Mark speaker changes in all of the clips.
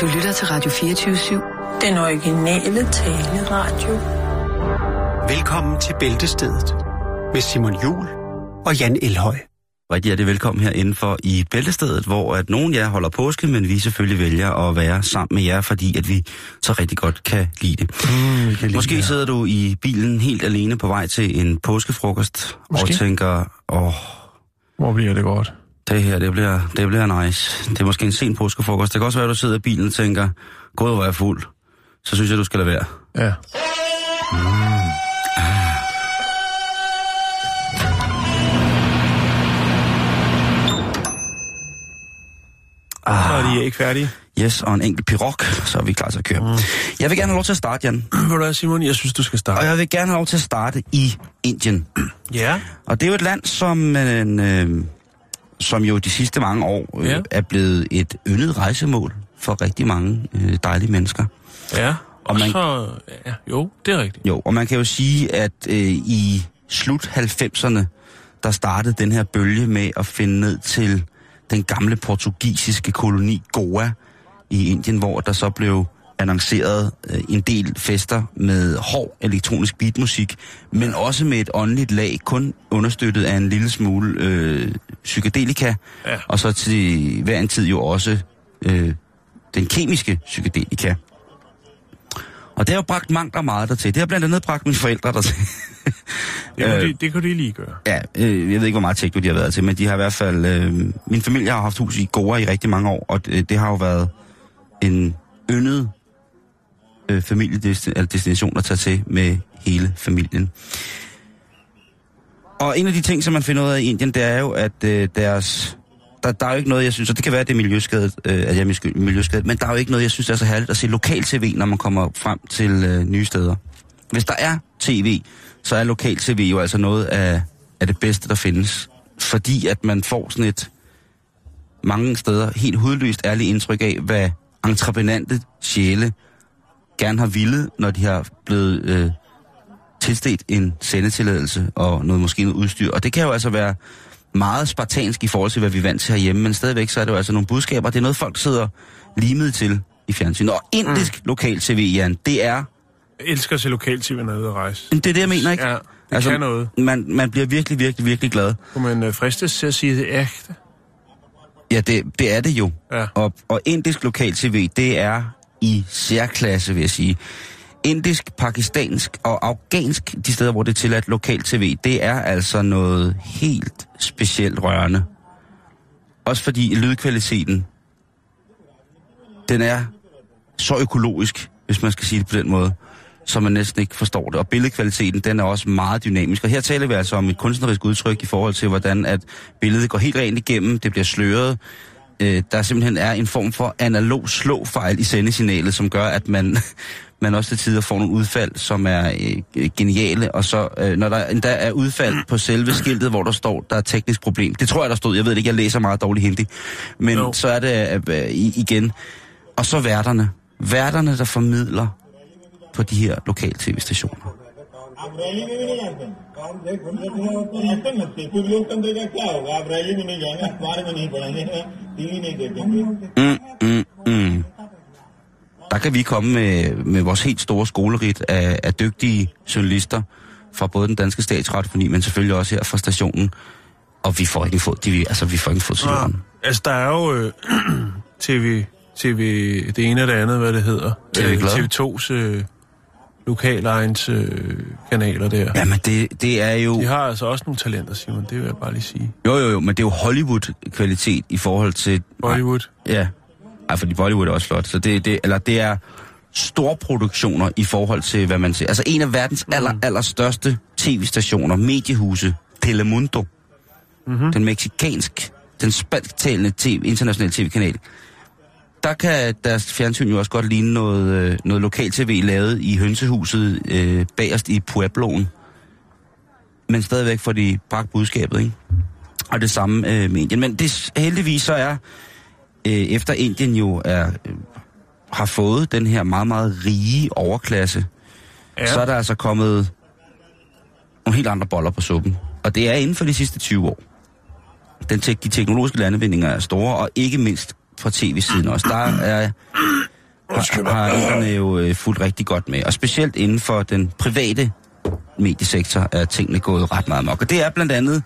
Speaker 1: Du lytter til Radio 24-7.
Speaker 2: Den originale taleradio.
Speaker 3: Velkommen til Bæltestedet med Simon Jul og Jan Elhøj.
Speaker 4: Rigtig hjertelig velkommen her indenfor i Bæltestedet, hvor at nogen af jer holder påske, men vi selvfølgelig vælger at være sammen med jer, fordi at vi så rigtig godt kan lide det.
Speaker 5: Mm, kan
Speaker 4: Måske
Speaker 5: lide,
Speaker 4: sidder du i bilen helt alene på vej til en påskefrokost
Speaker 5: Måske.
Speaker 4: og tænker, åh,
Speaker 5: Hvor bliver det godt?
Speaker 4: Det her, det bliver, det bliver nice. Det er måske en sen påskefrokost. Det kan også være, at du sidder i bilen og tænker, gud, hvor er jeg fuld. Så synes jeg, du skal lade være.
Speaker 5: Ja.
Speaker 4: Ah.
Speaker 5: Så er de ikke færdige.
Speaker 4: Yes, og en enkelt pirog, så er vi klar til at køre. Mm. Jeg vil gerne have lov til at starte, Jan.
Speaker 5: Du hvad, Simon? Jeg synes, du skal
Speaker 4: Og
Speaker 5: starte.
Speaker 4: jeg vil gerne have lov til at starte i Indien.
Speaker 5: Ja.
Speaker 4: Og det er jo et land, som, øh, som jo de sidste mange år øh,
Speaker 5: Ja.
Speaker 4: er blevet et yndet rejsemål for rigtig mange øh, dejlige mennesker.
Speaker 5: Ja.
Speaker 4: Og
Speaker 5: Og
Speaker 4: man-
Speaker 5: så... Ja, jo, det er rigtigt.
Speaker 4: Jo, og man kan jo sige, at øh, i slut 90'erne, der startede den her bølge med at finde ned til den gamle portugisiske koloni Goa i Indien, hvor der så blev annonceret øh, en del fester med hård elektronisk beatmusik, men også med et åndeligt lag, kun understøttet af en lille smule øh, psykedelika,
Speaker 5: Ja.
Speaker 4: og så til hver en tid jo også øh, den kemiske psykedelika. Og det har jo bragt mangt og meget dertil. Det har blandt andet bragt mine forældre dertil.
Speaker 5: Det kunne,
Speaker 4: Øh.
Speaker 5: de, det kunne de lige gøre.
Speaker 4: ja, øh, jeg ved ikke, hvor meget tekno de har været til, men de har i hvert fald... Øh, min familie har haft hus i Goa i rigtig mange år, og det, det har jo været en yndet øh, familiedestination at tage til med hele familien. Og en af de ting, som man finder ud af i Indien, det er jo, at øh, deres... Der, der er jo ikke noget, jeg synes, og det kan være, at det er miljøskadet, øh, at jeg er miljøskadet, men der er jo ikke noget, jeg synes, der er så herligt at se lokal-tv, når man kommer frem til øh, nye steder. Hvis der er tv, så er lokal-tv jo altså noget af, af det bedste, der findes. Fordi at man får sådan et mange steder helt hudløst ærligt indtryk af, hvad entreprenante sjæle gerne har ville, når de har blevet øh, tilstedt en sendetilladelse og noget måske noget udstyr. Og det kan jo altså være meget spartansk i forhold til, hvad vi er vant til herhjemme, men stadigvæk så er det jo altså nogle budskaber. Det er noget, folk sidder limet til i fjernsynet. Og indisk mm. lokal-tv, Jan, det er...
Speaker 5: Jeg elsker at se lokal-tv, når jeg er ude at rejse.
Speaker 4: Det er det, jeg mener, ikke?
Speaker 5: Ja, det altså, kan noget.
Speaker 4: Man, man bliver virkelig, virkelig, virkelig glad.
Speaker 5: Kunne man øh, fristes til at sige, at det er ægte?
Speaker 4: Ja, det, det er det jo.
Speaker 5: Ja.
Speaker 4: Og, og indisk lokal-tv, det er i særklasse, vil jeg sige. Indisk, pakistansk og afghansk, de steder, hvor det er tilladt lokal-tv, det er altså noget helt specielt rørende. Også fordi lydkvaliteten, den er så økologisk, hvis man skal sige det på den måde, så man næsten ikke forstår det. Og billedkvaliteten, den er også meget dynamisk. Og her taler vi altså om et kunstnerisk udtryk i forhold til, hvordan at billedet går helt rent igennem, det bliver sløret. Øh, der simpelthen er en form for analog slåfejl i sendesignalet, som gør, at man, man også til tider får nogle udfald, som er øh, geniale. Og så, øh, når der endda er udfald på selve skiltet, hvor der står, der er teknisk problem. Det tror jeg, der stod. Jeg ved det ikke, jeg læser meget dårligt hindi. Men
Speaker 5: Jo.
Speaker 4: så er det øh, i- igen. Og så værterne. Værterne, der formidler på de her lokale tv-stationer.
Speaker 6: आप रैली में भी नहीं जाते हैं आप देख ऐसे मत फिर लोकतंत्र का क्या होगा आप रैली में नहीं जाएंगे अखबार में नहीं पढ़ेंगे टीवी नहीं देखेंगे
Speaker 4: Mm, mm, mm. Der kan vi komme med, med vores helt store skolerit af, af dygtige journalister fra både den danske statsradiofoni, men selvfølgelig også her fra stationen. Og vi får ikke en fod, de, altså, vi får ikke en fod til
Speaker 5: Ja.
Speaker 4: jorden.
Speaker 5: Altså, der er jo øh, TV, TV, det ene og det andet, hvad det hedder.
Speaker 4: TV Glad.
Speaker 5: TV2's øh, lokalegens øh, kanaler der.
Speaker 4: Jamen, det, det er jo...
Speaker 5: De har altså også nogle talenter, Simon, det vil jeg bare lige sige.
Speaker 4: Jo, jo, jo, men det er jo Hollywood-kvalitet i forhold til...
Speaker 5: Bollywood.
Speaker 4: Ja. Ej, fordi Bollywood er også flot. Så det, det, eller det er storproduktioner i forhold til, hvad man ser. Altså en af verdens aller, aller største tv-stationer, mediehuse, Telemundo. Mm-hmm. Den meksikansk, den spansktalende TV, internationale tv-kanal. Der kan deres fjernsyn jo også godt ligne noget, øh, noget lokal-tv lavet i hønsehuset øh, bagerst i Puebloen. Men stadigvæk får de bragt budskabet, ikke? Og det samme øh, med Indien. Men det, heldigvis så er, øh, efter Indien jo er, øh, har fået den her meget, meget rige overklasse,
Speaker 5: Ja.
Speaker 4: så er der altså kommet nogle helt andre boller på suppen. Og det er inden for de sidste 20 år. Den tek- de teknologiske landevindinger er store, og ikke mindst fra tv-siden også. Der er har, har inderne jo øh, fulgt rigtig godt med. Og specielt inden for den private mediesektor er tingene gået ret meget mok. Og det er blandt andet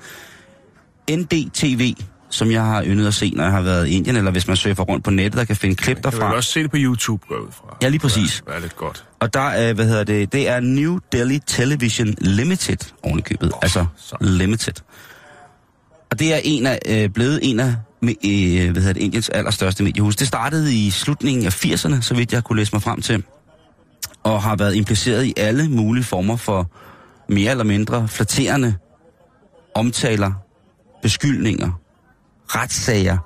Speaker 4: NDTV, som jeg har yndet at se, når jeg har været i Indien, eller hvis man surfer rundt på nettet og kan finde klip
Speaker 5: Kan du
Speaker 4: derfra.
Speaker 5: også se det på YouTube, går jeg ud fra.
Speaker 4: Ja, lige præcis.
Speaker 5: Det er lidt godt.
Speaker 4: Og der er, hvad hedder det, det er New Delhi Television Limited oven i købet. Oh, altså
Speaker 5: så.
Speaker 4: Limited. Og det er en af, øh, blevet en af med, øh, hvad hedder det, Indiens allerstørste mediehus. Det startede i slutningen af 80'erne, så vidt jeg kunne læse mig frem til. Og har været impliceret i alle mulige former for mere eller mindre flatterende omtaler, beskyldninger, retssager,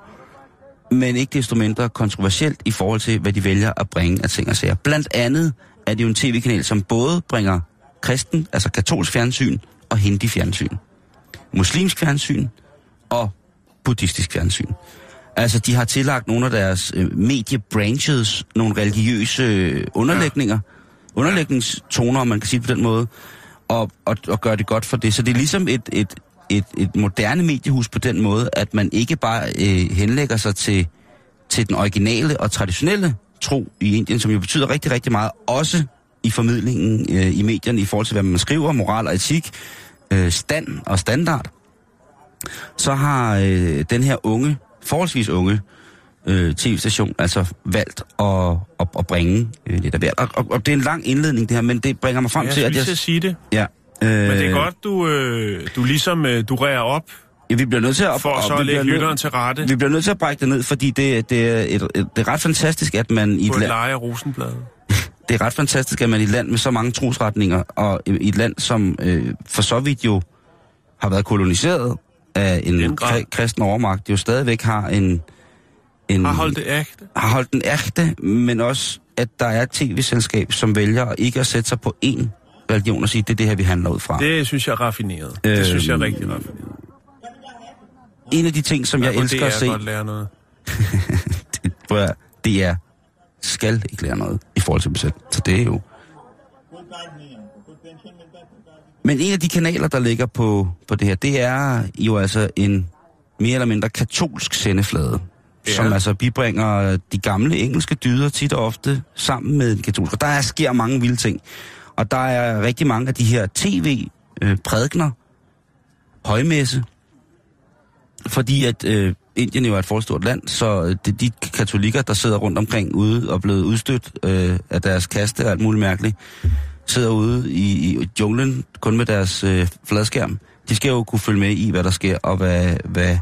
Speaker 4: men ikke desto mindre kontroversielt i forhold til, hvad de vælger at bringe af ting og sager. Blandt andet er det jo en tv-kanal, som både bringer kristen, altså katolsk fjernsyn og hindi-fjernsyn. Muslimsk fjernsyn og buddhistisk fjernsyn. Altså, de har tillagt nogle af deres øh, mediebranches nogle religiøse øh, underlægninger, underlægningstoner, om man kan sige på den måde, og, og, og gøre det godt for det. Så det er ligesom et, et, et, et moderne mediehus på den måde, at man ikke bare øh, henlægger sig til, til den originale og traditionelle tro i Indien, som jo betyder rigtig, rigtig meget, også i formidlingen øh, i medierne i forhold til, hvad man skriver, moral og etik, øh, stand og standard. Så har øh, den her unge, forholdsvis unge øh, tv-station altså valgt at, at, at bringe øh, lidt af hvert. Og, og, og det er en lang indledning det her, men det bringer mig frem
Speaker 5: Jeg
Speaker 4: til, at jeg...
Speaker 5: at sige det.
Speaker 4: Ja, øh,
Speaker 5: Men det er godt, du, øh, du ligesom øh, du rærer op,
Speaker 4: Ja, vi bliver nødt til at...
Speaker 5: for så at lægge lytteren til rette
Speaker 4: Vi bliver nødt til at brække det ned, fordi det, det, er, et, et, det er ret fantastisk, at man i
Speaker 5: på
Speaker 4: et
Speaker 5: et leje af Rosenbladet.
Speaker 4: det er ret fantastisk, at man i et land med så mange trosretninger, og i et land, som øh, for så vidt jo har været koloniseret af en kri- kristen overmagt, jo stadigvæk har en... en
Speaker 5: Har holdt det ægte.
Speaker 4: har holdt den ægte, men også, at der er et tv-selskab, som vælger ikke at sætte sig på én religion og sige, det er det her, vi handler ud fra.
Speaker 5: Det synes jeg er raffineret.
Speaker 4: Øhm,
Speaker 5: Det synes jeg er rigtig raffineret.
Speaker 4: En af de ting, som jeg
Speaker 5: på
Speaker 4: elsker at
Speaker 5: DR
Speaker 4: se...
Speaker 5: godt lære noget.
Speaker 4: det, at, det er skal ikke lære noget i forhold til dem selv. Så det er jo... Men en af de kanaler, der ligger på, på det her, det er jo altså en mere eller mindre katolsk sendeflade. Ja. Som altså bibringer de gamle engelske dyder tit og ofte sammen med en katolsk. Og der er, sker mange vilde ting. Og der er rigtig mange af de her tv-prædikner, højmesse, fordi at øh, Indien jo er et forstort land, så øh, det er de katolikker, der sidder rundt omkring ude og blevet udstødt øh, af deres kaste og alt muligt mærkeligt, sidder ude i, i junglen kun med deres øh, fladskærm. De skal jo kunne følge med i, hvad der sker, og hvad, hvad,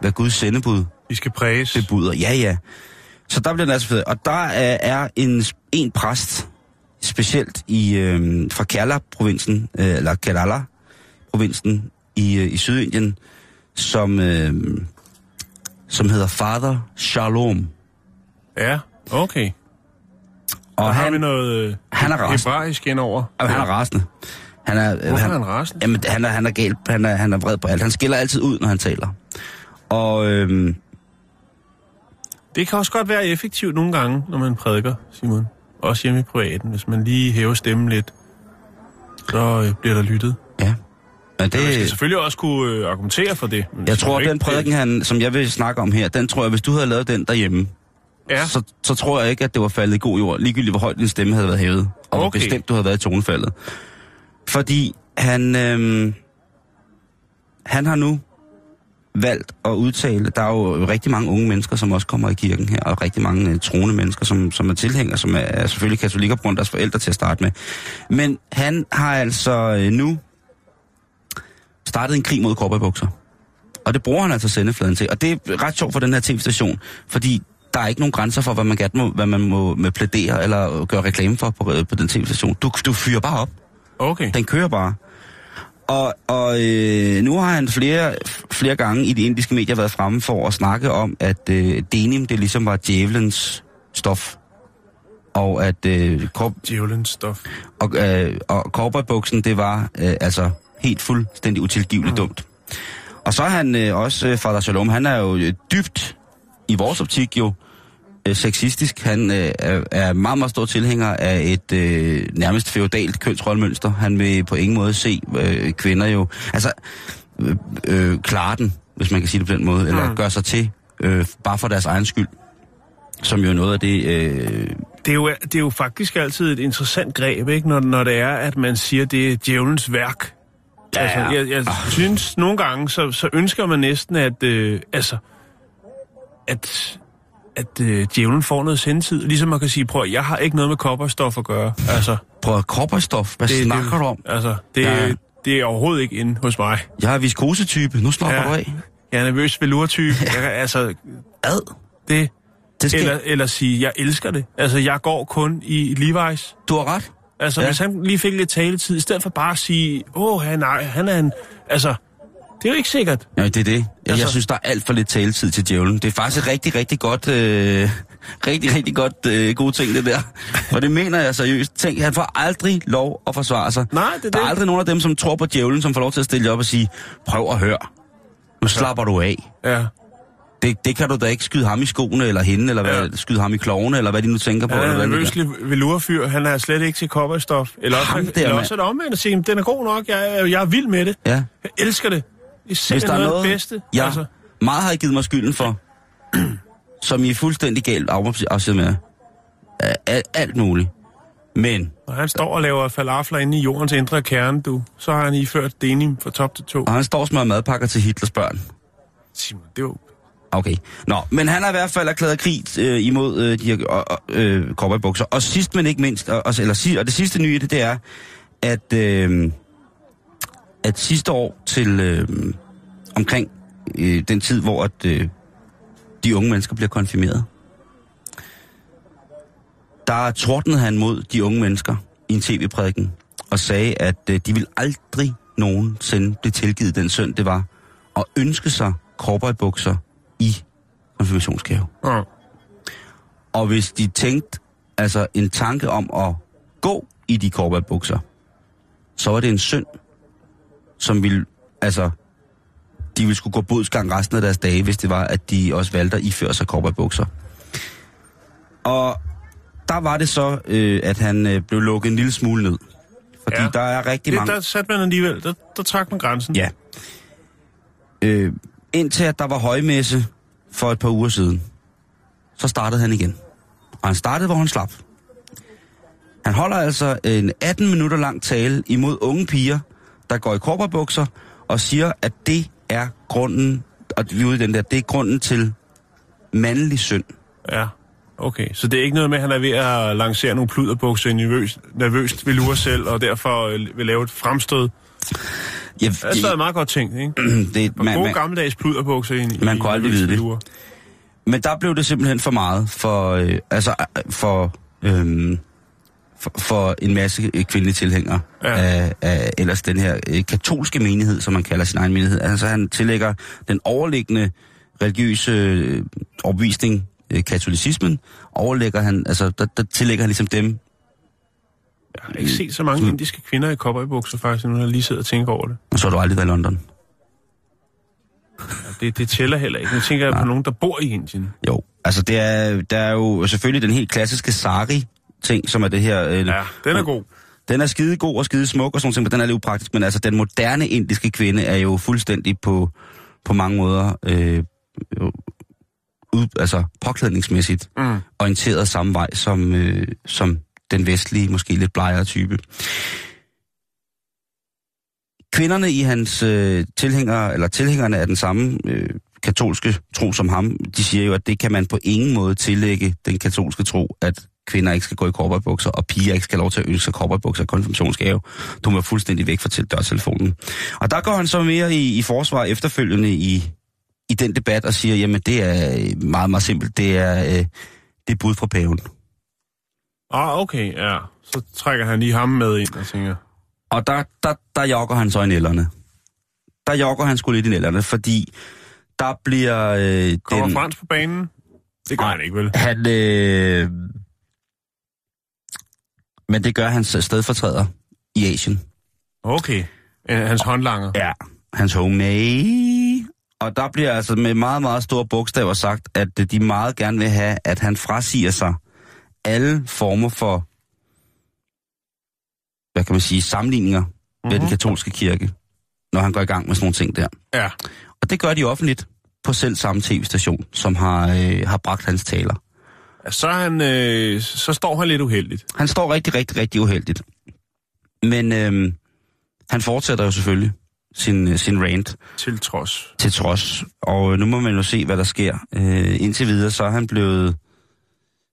Speaker 4: hvad Guds sendebud
Speaker 5: Vi skal præges.
Speaker 4: bebuder. Ja, ja. Så der bliver den altså fed. Og der er, er en, en præst, specielt i, øh, fra Kerala-provinsen, øh, eller Kerala-provinsen i, øh, i Sydindien, som, øh, som hedder Father Shalom.
Speaker 5: Ja, okay.
Speaker 4: Og
Speaker 5: Og har vi
Speaker 4: han,
Speaker 5: noget øh,
Speaker 4: han er
Speaker 5: hebraisk indover.
Speaker 4: jamen, han er rasende. Han er,
Speaker 5: Hvorfor er han rasende?
Speaker 4: Jamen, han er, han er galt. Han er, han er vred på alt. Han skiller altid ud, når han taler. Og øh,
Speaker 5: Det kan også godt være effektivt nogle gange, når man prædiker, Simon. Også hjemme i privaten. Hvis man lige hæver stemmen lidt, så øh, bliver der lyttet.
Speaker 4: ja. Men
Speaker 5: Det... Man skal selvfølgelig også kunne øh, argumentere for det. men
Speaker 4: jeg tror, at den prædiken, han, som jeg vil snakke om her, den tror jeg, hvis du havde lavet den derhjemme,
Speaker 5: Ja,
Speaker 4: så, så tror jeg ikke, at det var faldet i god jord, ligegyldigt hvor højt din stemme havde været hævet, og hvor
Speaker 5: Okay.
Speaker 4: bestemt du havde været i tonefaldet. Fordi han, øhm, han har nu valgt at udtale, der er jo rigtig mange unge mennesker, som også kommer i kirken her, og rigtig mange øh, troende mennesker, som, som er tilhængere, som er, er selvfølgelig katolikker på grund af deres forældre til at starte med. Men han har altså øh, nu startet en krig mod cowboybukser. Og det bruger han altså sendefladen til. Og det er ret sjovt for den her tv-station, fordi der er ikke nogen grænser for, hvad man, gerne må, hvad man må med plædere eller gøre reklame for på, på den tv-station. Du, du fyrer bare op.
Speaker 5: okay.
Speaker 4: Den kører bare. Og, og øh, nu har han flere, flere gange i de indiske medier været fremme for at snakke om, at øh, denim, det ligesom var djævelens stof. Og at øh, kor-
Speaker 5: Djævelens stof.
Speaker 4: og, øh, og cowboybuksen, det var øh, altså helt fuldstændig utilgiveligt mm. dumt. Og så er han øh, også, øh, Fader Shalom, han er jo øh, dybt, i vores optik jo, øh, sexistisk. Han øh, er, meget, meget stor tilhænger af et øh, nærmest feudalt kønsrollemønster. Han vil på ingen måde se øh, kvinder jo, altså øh, øh, klare den, hvis man kan sige det på den måde, eller
Speaker 5: Mm.
Speaker 4: gøre sig til, øh, bare for deres egen skyld. Som jo er noget af det, øh,
Speaker 5: det, er jo, det er jo faktisk altid et interessant greb, ikke? Når, når det er, at man siger, det er djævelens værk. Ja, altså, jeg, jeg synes nogle gange, så, så ønsker man næsten, at, øh, altså, at, at øh, djævlen får noget sendtid. Ligesom man kan sige, prøv, jeg har ikke noget med kopperstof at gøre. Altså,
Speaker 4: Prøv kopperstof. Hvad
Speaker 5: det,
Speaker 4: snakker
Speaker 5: det,
Speaker 4: du om?
Speaker 5: Altså, det,
Speaker 4: Ja.
Speaker 5: det er overhovedet ikke inde hos mig.
Speaker 4: Jeg er viskosetype. Nu slapper
Speaker 5: Ja.
Speaker 4: du af.
Speaker 5: Jeg er nervøs velurtype. Jeg, altså,
Speaker 4: Ad.
Speaker 5: det...
Speaker 4: Det skal...
Speaker 5: Eller, eller sige, jeg elsker det. Altså, jeg går kun i Levi's.
Speaker 4: Du har ret.
Speaker 5: Altså,
Speaker 4: Ja.
Speaker 5: hvis han lige fik lidt taletid, i stedet for bare at sige, åh, han, nej, han er en... Altså, det er jo ikke sikkert.
Speaker 4: Ja, det er det. Jeg, altså... jeg synes, der er alt for lidt taletid til djævlen. Det er faktisk rigtig, rigtig godt, øh, rigtig, rigtig godt øh, gode ting, det der. Og det mener jeg seriøst. Tænk, han får aldrig lov at forsvare sig.
Speaker 5: Nej, det er
Speaker 4: der er
Speaker 5: det.
Speaker 4: aldrig nogen af dem, som tror på djævlen, som får lov til at stille op og sige, prøv at høre. Nu slapper du af.
Speaker 5: Ja.
Speaker 4: Det, det kan du da ikke skyde ham i skoene, eller hende, eller hvad,
Speaker 5: Ja.
Speaker 4: skyde ham i klovene, eller hvad de nu tænker på.
Speaker 5: Han
Speaker 4: eller
Speaker 5: er
Speaker 4: hvad
Speaker 5: en
Speaker 4: det der.
Speaker 5: nervøslig velurfyr. Han er slet ikke til kopperstof. Eller også,
Speaker 4: Ham der,
Speaker 5: eller
Speaker 4: mand.
Speaker 5: også er det omvendt at sige, den er god nok. Jeg, er- jeg er vild med det.
Speaker 4: Ja.
Speaker 5: Jeg elsker det. Er
Speaker 4: Hvis der er
Speaker 5: noget, bedste.
Speaker 4: ja,
Speaker 5: Altså,
Speaker 4: meget har I givet mig skylden for, som I er fuldstændig galt afsid med. Alt, alt muligt. Men,
Speaker 5: når han står og laver falafler inde i jordens indre kerne, du, så har han iført denim fra top til to.
Speaker 4: og han står og smører madpakker til Hitlers børn.
Speaker 5: Simon, det jo...
Speaker 4: Okay. Nå, men han har i hvert fald erklæret krig øh, imod øh, de her og, øh, cowboybukser. Og sidst, men ikke mindst, og, og, eller, og det sidste nye det, det er, at, øh, at sidste år til øh, omkring øh, den tid, hvor at, øh, de unge mennesker bliver konfirmeret, der tordnede han mod de unge mennesker i en tv-prædiken og sagde, at øh, de vil aldrig nogensinde blive tilgivet den synd, det var at ønske sig cowboybukser i konfirmationsgave.
Speaker 5: Ja.
Speaker 4: Og hvis de tænkte altså en tanke om at gå i de cowboybukser, så var det en synd, som ville, altså, de ville skulle gå bodsgang resten af deres dage, hvis det var, at de også valgte at iføre sig cowboybukser. Og der var det så, øh, at han øh, blev lukket en lille smule ned. Fordi. Ja. der er rigtig
Speaker 5: Det,
Speaker 4: mange...
Speaker 5: der satte man alligevel, der, der trak man grænsen.
Speaker 4: Ja. Øh, indtil at der var højmesse for et par uger siden, så startede han igen. Og han startede, hvor han slap. Han holder altså en 18 minutter lang tale imod unge piger, der går i korperbukser, og siger, at det er grunden, og vi er ude i den der, det er grunden til mandlig synd.
Speaker 5: Ja, okay. Så det er ikke noget med, at han er ved at lancere nogle pluderbukser nervøst, nervøst vil lure selv, og derfor øh, vil lave et fremstød.
Speaker 4: Ja,
Speaker 5: Det er stadig meget godt tænkt, ikke?
Speaker 4: det,
Speaker 5: Man, gode
Speaker 4: man,
Speaker 5: gammeldags pluderbukser ind i
Speaker 4: Man kunne aldrig vide det.
Speaker 5: velure.
Speaker 4: Men der blev det simpelthen for meget for, øh, altså, øh, for, øh, for, for en masse øh, kvindelige tilhængere ja.
Speaker 5: Ja.
Speaker 4: af, af ellers den her øh, katolske menighed, som man kalder sin egen menighed. Altså han tillægger den overliggende religiøse øh, øh, katolicismen, overlægger han, altså der, der tillægger han ligesom dem.
Speaker 5: Jeg har ikke set så mange indiske kvinder i cowboybukser, faktisk, nu har jeg lige siddet og tænker over det.
Speaker 4: Og så har du aldrig været i London.
Speaker 5: Det, det tæller heller ikke. Nu tænker jeg på nogen, der bor i Indien.
Speaker 4: Jo, altså det er, der er jo selvfølgelig den helt klassiske sari ting, som er det her... Øh,
Speaker 5: Ja, den er god.
Speaker 4: Den er skide god og skide smuk og sådan noget, men den er lidt upraktisk. Men altså, den moderne indiske kvinde er jo fuldstændig på, på mange måder øh, ud, altså påklædningsmæssigt
Speaker 5: Mm.
Speaker 4: orienteret samme vej som, øh, som den vestlige, måske lidt blegere type. Kvinderne i hans øh, tilhængere, eller tilhængerne af den samme øh, katolske tro som ham, de siger jo, at det kan man på ingen måde tillægge den katolske tro, at kvinder ikke skal gå i korperbukser, og piger ikke skal have lov til at ønske sig korperbukser i konfirmationsgave. Du må fuldstændig væk fra til dørtelefonen. Og der går han så mere i, i forsvar efterfølgende i, i den debat og siger, jamen det er øh, meget, meget simpelt. Det er, øh, det er bud fra paven.
Speaker 5: Ah, okay, ja. Så trækker han lige ham med ind og tænker,
Speaker 4: Og der, der, der jogger han så i nælderne. Der jogger han sgu lidt i nælderne, fordi der bliver... Øh,
Speaker 5: kommer
Speaker 4: den,
Speaker 5: Frans på banen? Det gør han ikke, vel?
Speaker 4: Han... Øh, men det gør hans stedfortræder i Asien.
Speaker 5: Okay. Øh, Hans håndlanger.
Speaker 4: Ja, hans homemade. Og der bliver altså med meget, meget store bogstaver sagt, at øh, de meget gerne vil have, at han frasiger sig alle former for, hvad kan man sige, sammenligninger mm-hmm. med den katolske kirke, når han går i gang med sådan nogle ting der.
Speaker 5: Ja.
Speaker 4: Og det gør de offentligt på selv samme tv-station, som har, øh, har bragt hans taler.
Speaker 5: Så, han, øh, så står han lidt uheldigt.
Speaker 4: Han står rigtig, rigtig, rigtig uheldigt. Men øh, han fortsætter jo selvfølgelig sin, øh, sin rant
Speaker 5: Til trods.
Speaker 4: til trods. Og øh, nu må man jo se, hvad der sker. Øh, indtil videre, så er han blevet...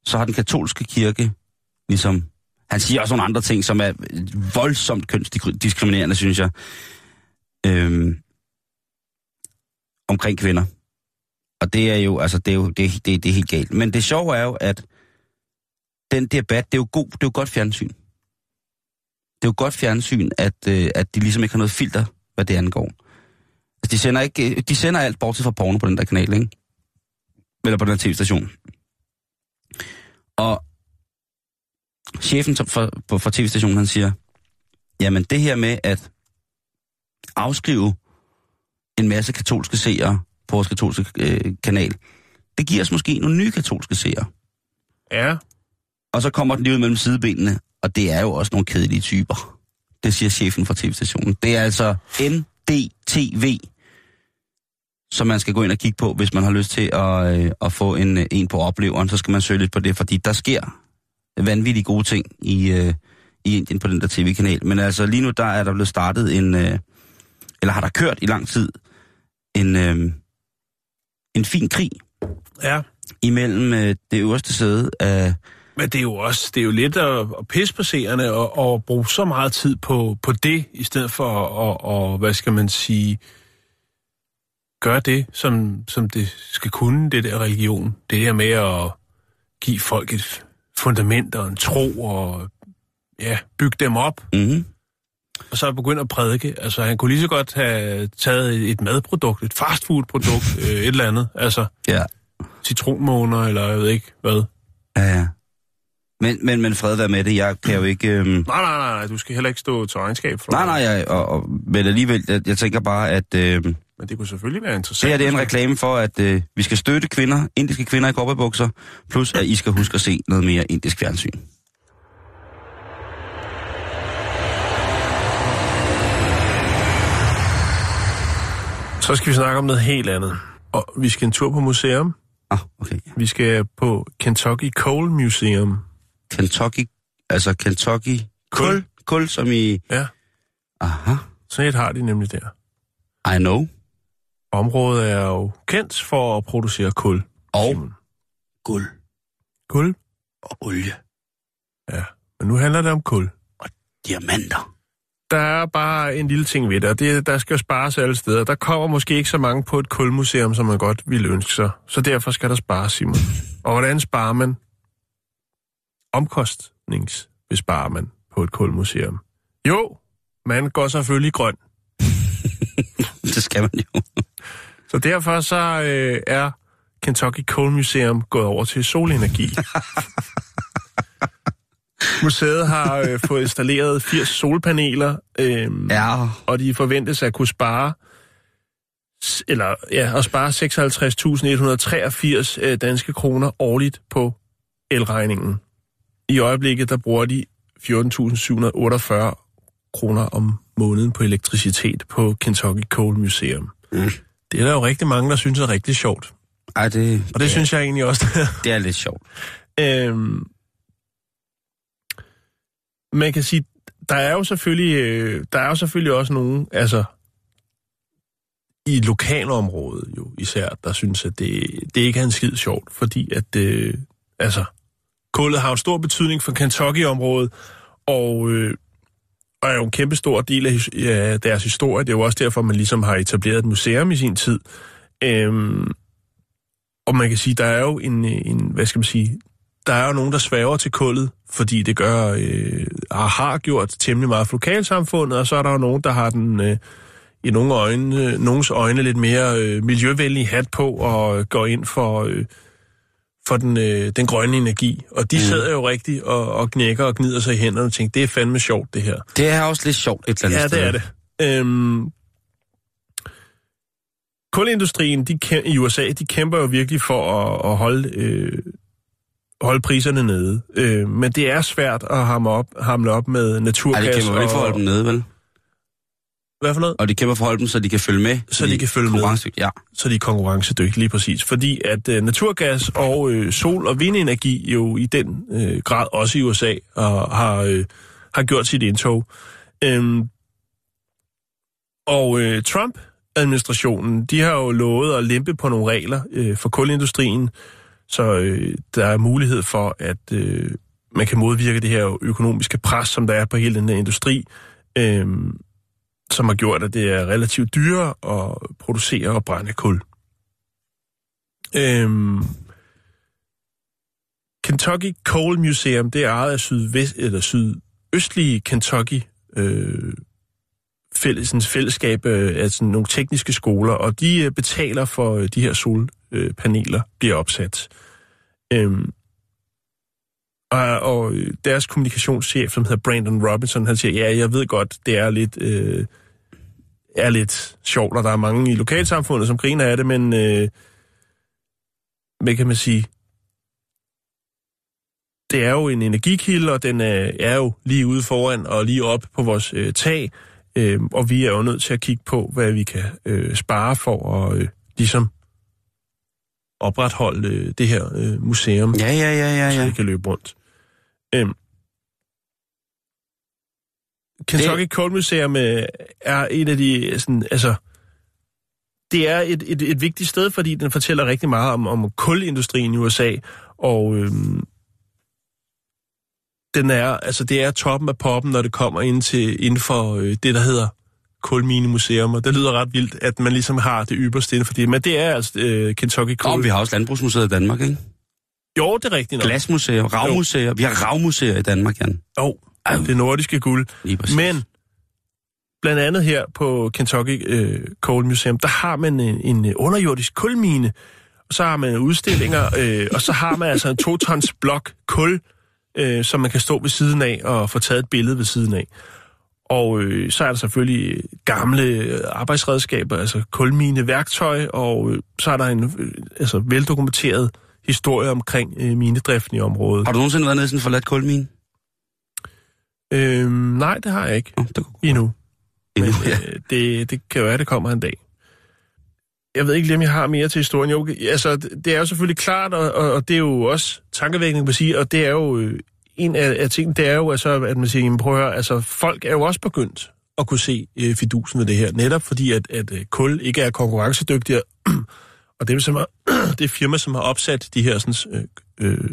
Speaker 4: Så har den katolske kirke ligesom... Han siger også nogle andre ting, som er voldsomt kønsdiskriminerende, synes jeg. Øh, omkring kvinder. Og det er jo, altså, det er jo det, det, det er helt galt. Men det sjove er jo, at den debat, det er jo, god, det er jo godt fjernsyn. Det er jo godt fjernsyn, at, øh, at de ligesom ikke har noget filter, hvad det angår. Altså, de sender, ikke, øh, de sender alt bortset fra porno på den der kanal, ikke? Eller på den der tv-station. Og chefen for, for, for tv-stationen, han siger, jamen det her med at afskrive en masse katolske seere vores katolske øh, kanal, det giver os måske nogle nye katolske seere.
Speaker 5: Ja,
Speaker 4: Og så kommer den lige ud mellem sidebenene, og det er jo også nogle kedelige typer. Det siger chefen for tv-stationen. Det er altså NDTV, som man skal gå ind og kigge på, hvis man har lyst til at, øh, at få en, øh, en på opleveren. Så skal man søge lidt på det, fordi der sker vanvittigt gode ting i, øh, i Indien på den der tv-kanal. Men altså lige nu, der er der blevet startet en, øh, eller har der kørt i lang tid, en, øh, en fin krig
Speaker 5: ja.
Speaker 4: imellem øh, det øverste sæde af
Speaker 5: Men det er jo også det er jo lidt at, at pisse på seerne og, og bruge så meget tid på, på det, i stedet for at, og, hvad skal man sige, gøre det, som, som det skal kunne, det der religion. Det der med at give folk et fundament og en tro og ja, bygge dem op,
Speaker 4: Mm-hmm.
Speaker 5: Og så begynde at prædike. Altså, han kunne lige så godt have taget et, madprodukt, et fastfoodprodukt, øh, et eller andet. Altså,
Speaker 4: Ja.
Speaker 5: citronmåner, eller jeg ved ikke hvad.
Speaker 4: Ja, ja. Men, men, men fred være med det. Jeg kan jo ikke... Øhm...
Speaker 5: Nej, nej, nej, du skal heller ikke stå til regnskab for
Speaker 4: Nej, nej, jeg, og, og, men alligevel, jeg, jeg tænker bare, at øh, det
Speaker 5: Men det kunne selvfølgelig være interessant.
Speaker 4: her det er en reklame for, at øh, vi skal støtte kvinder, indiske kvinder i kopperbukser, plus at I skal huske at se noget mere indisk fjernsyn.
Speaker 5: Så skal vi snakke om noget helt andet. Og vi skal en tur på museum.
Speaker 4: Ah, okay.
Speaker 5: Vi skal på Kentucky Coal Museum.
Speaker 4: Kentucky, altså Kentucky... Kul. Kul, som i...
Speaker 5: Ja,
Speaker 4: Aha,
Speaker 5: sådan et har de nemlig der.
Speaker 4: I know.
Speaker 5: Området er jo kendt for at producere kul.
Speaker 4: Og
Speaker 5: Simon.
Speaker 4: guld
Speaker 5: Kul?
Speaker 4: og olie
Speaker 5: Ja, men nu handler det om kul.
Speaker 4: og diamanter.
Speaker 5: Der er bare en lille ting ved det, og det, der skal jo spares alle steder. Der kommer måske ikke så mange på et kulmuseum, som man godt ville ønske sig. Så derfor skal der spares, Simon. Og hvordan sparer man? Omkostningsbesparer man på et kulmuseum. Jo, man går selvfølgelig grøn.
Speaker 4: Det skal man jo.
Speaker 5: Så derfor så øh, er Kentucky Coal Museum gået over til solenergi. Museet har øh, fået installeret 80 solpaneler, øh,
Speaker 4: Ja,
Speaker 5: og de forventes at kunne spare eller ja, at spare 56.183 øh, danske kroner årligt på elregningen. I øjeblikket der bruger de 14.748 kroner om måneden på elektricitet på Kentucky Coal Museum.
Speaker 4: Mm.
Speaker 5: Det er der jo rigtig mange, der synes er rigtig sjovt.
Speaker 4: ej, det,
Speaker 5: Og det ja. synes jeg egentlig også.
Speaker 4: det er lidt sjovt.
Speaker 5: øhm, man kan sige, der er jo selvfølgelig, øh, der er jo selvfølgelig også nogen, altså i lokalområdet jo især, der synes, at det, det ikke er en skid sjovt, fordi at, øh, altså, kullet har en stor betydning for Kentucky-området, og, øh, og er jo en kæmpe stor del af, his- deres historie. Det er jo også derfor, man ligesom har etableret et museum i sin tid. Øhm, og man kan sige, der er jo en, en, hvad skal man sige, der er jo nogen, der svæver til kullet, fordi det gør, øh, og har gjort temmelig meget for lokalsamfundet, og så er der jo nogen, der har den øh, i nogle øjne, øh, nogens øjne lidt mere øh, miljøvenlige hat på og går ind for, øh, for den, øh, den grønne energi. Og de mm. sidder jo rigtigt og, og knækker og gnider sig i hænderne og tænker, det er fandme sjovt det her.
Speaker 4: Det er også lidt sjovt et eller andet
Speaker 5: Ja,
Speaker 4: sted.
Speaker 5: det er det. Øhm, kulindustrien de kæm- i USA, de kæmper jo virkelig for at, at holde, øh, holde priserne nede. Øh, men det er svært at hamle op, hamle op med
Speaker 4: Ej,
Speaker 5: naturgas.
Speaker 4: det kan man vel ikke
Speaker 5: og-
Speaker 4: få dem nede, vel?
Speaker 5: Hvad for noget?
Speaker 4: Og de kæmper for at holde dem, så de kan følge med.
Speaker 5: Så de
Speaker 4: i
Speaker 5: kan følge med.
Speaker 4: Ja.
Speaker 5: så de er konkurrencedygtige lige præcis. Fordi at øh, naturgas og øh, sol- og vindenergi jo i den øh, grad også i USA og har, øh, har gjort sit indtog. Øhm, og øh, Trump-administrationen, de har jo lovet at lempe på nogle regler øh, for kulindustrien, så øh, der er mulighed for, at øh, man kan modvirke det her økonomiske pres, som der er på hele den her industri. Øh, som har gjort, at det er relativt dyrere at producere og brænde kul. Øh, Kentucky Coal Museum, det er ejet af sydvest, eller sydøstlige Kentucky øh, fælles, fællesskab øh, af sådan nogle tekniske skoler, og de øh, betaler for øh, de her Øh, paneler bliver opsat. Øhm, og, og deres kommunikationschef, som hedder Brandon Robinson, han siger, ja, jeg ved godt, det er lidt, øh, er lidt sjovt, og der er mange i lokalsamfundet, som griner af det, men øh, hvad kan man sige? Det er jo en energikilde, og den er, er jo lige ude foran og lige op på vores øh, tag, øh, og vi er jo nødt til at kigge på, hvad vi kan øh, spare for at øh, ligesom opretholde øh, det her øh, museum
Speaker 4: Ja, ja, ja, ja,
Speaker 5: så
Speaker 4: ja.
Speaker 5: det kan løbe rundt. Øhm. Kentucky det... Coal Museum øh, er en af de, sådan, altså, det er et, et, et vigtigt sted, fordi den fortæller rigtig meget om, om kulindustrien i USA, og øhm, den er, altså, det er toppen af poppen, når det kommer ind til, inden for øh, det, der hedder kulminemuseum, og det lyder ret vildt, at man ligesom har det ypperste inden for det, men det er altså øh, Kentucky Coal.
Speaker 4: Og vi har også Landbrugsmuseet i Danmark, ikke?
Speaker 5: Jo, det er rigtigt nok.
Speaker 4: Glasmuseer, ravmuseer. Vi har ravmuseer i Danmark, Jan.
Speaker 5: Jo, det nordiske guld. Men blandt andet her på Kentucky øh, Coal Museum, der har man en, en underjordisk kulmine, og så har man udstillinger, øh, og så har man altså en to-tons blok kul, øh, som man kan stå ved siden af og få taget et billede ved siden af. Og øh, så er der selvfølgelig gamle øh, arbejdsredskaber, altså kulmine værktøj, og øh, så er der en øh, altså, veldokumenteret historie omkring øh, minedriften i området.
Speaker 4: Har du nogensinde været nede i sådan en forladt kulmine?
Speaker 5: Øh, nej, det har jeg ikke
Speaker 4: Oh, det kunne
Speaker 5: endnu.
Speaker 4: endnu,
Speaker 5: Men
Speaker 4: ja.
Speaker 5: øh, det, det kan jo være, det kommer en dag. Jeg ved ikke lige, om jeg har mere til historien. Jo, altså, det er jo selvfølgelig klart, og, og, og det er jo også tankevækkende, man sige, og det er jo øh, en af, af tingene, det er jo altså, at man siger, jamen, prøv at høre, altså, folk er jo også begyndt at kunne se øh, fidusen ved det her, netop fordi, at, at øh, kul ikke er konkurrencedygtigere, og det er, som har, det er firma, som har opsat de her sådan, øh, øh,